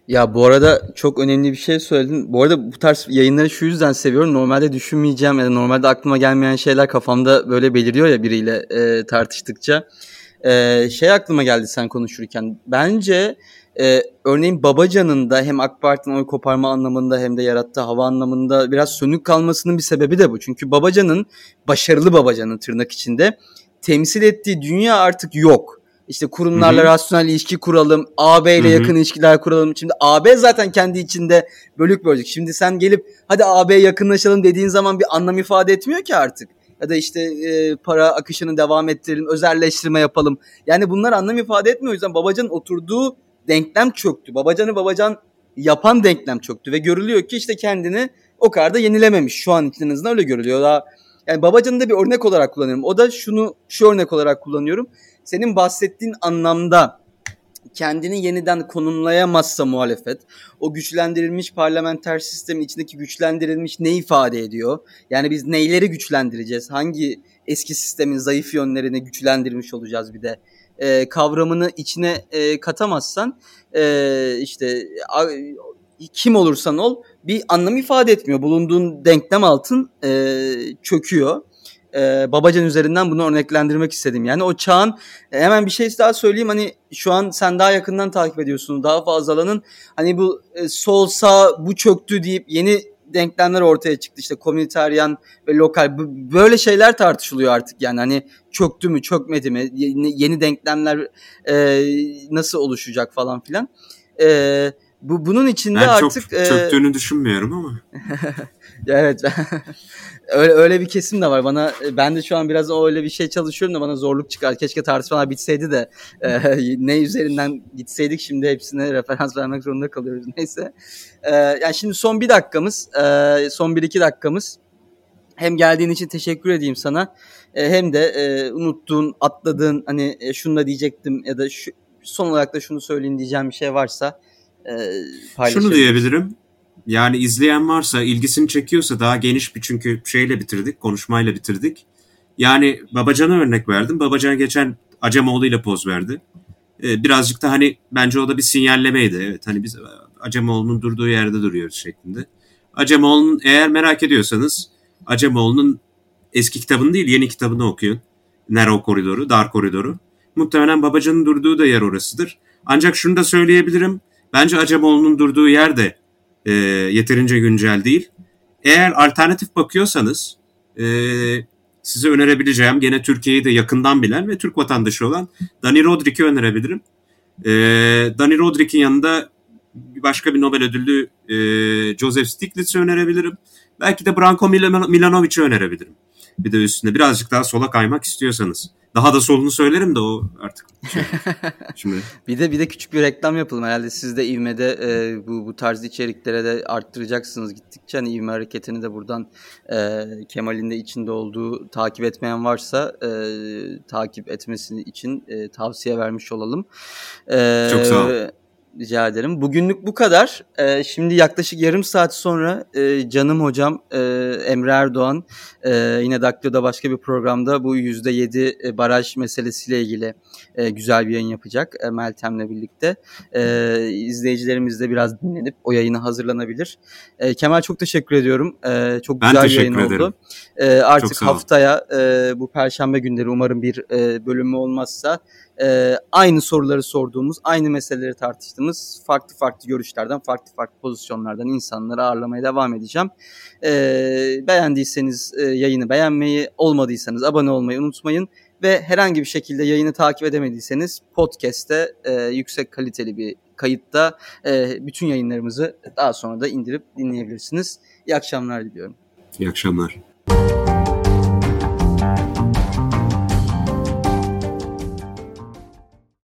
Ya bu arada çok önemli bir şey söyledin. Bu arada bu tarz yayınları şu yüzden seviyorum. Normalde düşünmeyeceğim ya da normalde aklıma gelmeyen şeyler kafamda böyle beliriyor ya biriyle e, tartıştıkça. E, şey aklıma geldi sen konuşurken. Bence e, örneğin Babacan'ın da hem AK Parti'nin oy koparma anlamında hem de yarattığı hava anlamında biraz sönük kalmasının bir sebebi de bu. Çünkü Babacan'ın, başarılı Babacan'ın tırnak içinde temsil ettiği dünya artık yok. İşte kurumlarla Hı-hı. rasyonel ilişki kuralım, AB ile Hı-hı. yakın ilişkiler kuralım. Şimdi AB zaten kendi içinde bölük bölük. Şimdi sen gelip hadi AB'ye yakınlaşalım dediğin zaman bir anlam ifade etmiyor ki artık. Ya da işte e, para akışını devam ettirelim, özelleştirme yapalım. Yani bunlar anlam ifade etmiyor. O yüzden Babacan'ın oturduğu denklem çöktü. Babacan'ı Babacan yapan denklem çöktü ve görülüyor ki işte kendini o kadar da yenilememiş. Şu an için en azından öyle görülüyor. Daha yani Babacan'ı da bir örnek olarak kullanıyorum. O da şunu şu örnek olarak kullanıyorum. Senin bahsettiğin anlamda kendini yeniden konumlayamazsa muhalefet o güçlendirilmiş parlamenter sistemin içindeki güçlendirilmiş ne ifade ediyor? Yani biz neyleri güçlendireceğiz? Hangi eski sistemin zayıf yönlerini güçlendirmiş olacağız bir de e, kavramını içine e, katamazsan e, işte a, kim olursan ol bir anlam ifade etmiyor. Bulunduğun denklem altın e, çöküyor. E, Babacan üzerinden bunu örneklendirmek istedim. Yani o çağın e, hemen bir şey daha söyleyeyim hani şu an sen daha yakından takip ediyorsun. Daha fazlalanın hani bu e, sol sağ bu çöktü deyip yeni denklemler ortaya çıktı. İşte komüniteryan ve lokal böyle şeyler tartışılıyor artık yani hani çöktü mü çökmedi mi yeni, yeni denklemler e, nasıl oluşacak falan filan. E, bu bunun içinde ben artık çok çöktüğünü e... düşünmüyorum ama. <laughs> evet. <laughs> öyle öyle bir kesim de var. Bana ben de şu an biraz öyle bir şey çalışıyorum da bana zorluk çıkar. Keşke tartışmalar bitseydi de e, <laughs> ne üzerinden gitseydik şimdi hepsine referans vermek zorunda kalıyoruz. Neyse. E, yani şimdi son bir dakikamız, e, son bir iki dakikamız. Hem geldiğin için teşekkür edeyim sana. E, hem de e, unuttuğun, atladığın hani e, şunu da diyecektim ya da şu, son olarak da şunu söyleyeyim diyeceğim bir şey varsa e, Şunu diyebilirim. Yani izleyen varsa, ilgisini çekiyorsa daha geniş bir çünkü şeyle bitirdik, konuşmayla bitirdik. Yani Babacan'a örnek verdim. Babacan geçen Acemoğlu ile poz verdi. Ee, birazcık da hani bence o da bir sinyallemeydi. Evet hani biz Acemoğlu'nun durduğu yerde duruyoruz şeklinde. Acemoğlu'nun eğer merak ediyorsanız Acemoğlu'nun eski kitabını değil yeni kitabını okuyun. Narrow Koridoru, Dar Koridoru. Muhtemelen Babacan'ın durduğu da yer orasıdır. Ancak şunu da söyleyebilirim. Bence Acemoğlu'nun durduğu yer de e, yeterince güncel değil. Eğer alternatif bakıyorsanız e, size önerebileceğim gene Türkiye'yi de yakından bilen ve Türk vatandaşı olan Dani Rodrik'i önerebilirim. E, Dani Rodrik'in yanında başka bir Nobel ödüllü e, Joseph Stiglitz'i önerebilirim. Belki de Branko Milanovic'i önerebilirim. Bir de üstünde birazcık daha sola kaymak istiyorsanız. Daha da solunu söylerim de o artık. Şey. <laughs> Şimdi. bir de bir de küçük bir reklam yapalım herhalde siz de ivmede e, bu bu tarz içeriklere de arttıracaksınız gittikçe hani ivme hareketini de buradan e, Kemal'in de içinde olduğu takip etmeyen varsa e, takip etmesi için e, tavsiye vermiş olalım. E, Çok sağ ol. Rica ederim. Bugünlük bu kadar. Ee, şimdi yaklaşık yarım saat sonra e, canım hocam e, Emre Erdoğan e, yine Daklo'da başka bir programda bu %7 e, baraj meselesiyle ilgili e, güzel bir yayın yapacak e, Meltem'le birlikte. E, izleyicilerimiz de biraz dinlenip o yayını hazırlanabilir. E, Kemal çok teşekkür ediyorum. E, çok ben güzel bir yayın ederim. oldu. E, artık haftaya e, bu perşembe günleri umarım bir e, bölümü olmazsa e, aynı soruları sorduğumuz, aynı meseleleri tartıştığımız farklı farklı görüşlerden, farklı farklı pozisyonlardan insanları ağırlamaya devam edeceğim. E, beğendiyseniz e, yayını beğenmeyi, olmadıysanız abone olmayı unutmayın ve herhangi bir şekilde yayını takip edemediyseniz podcast'te e, yüksek kaliteli bir kayıtta e, bütün yayınlarımızı daha sonra da indirip dinleyebilirsiniz. İyi akşamlar diliyorum. İyi akşamlar.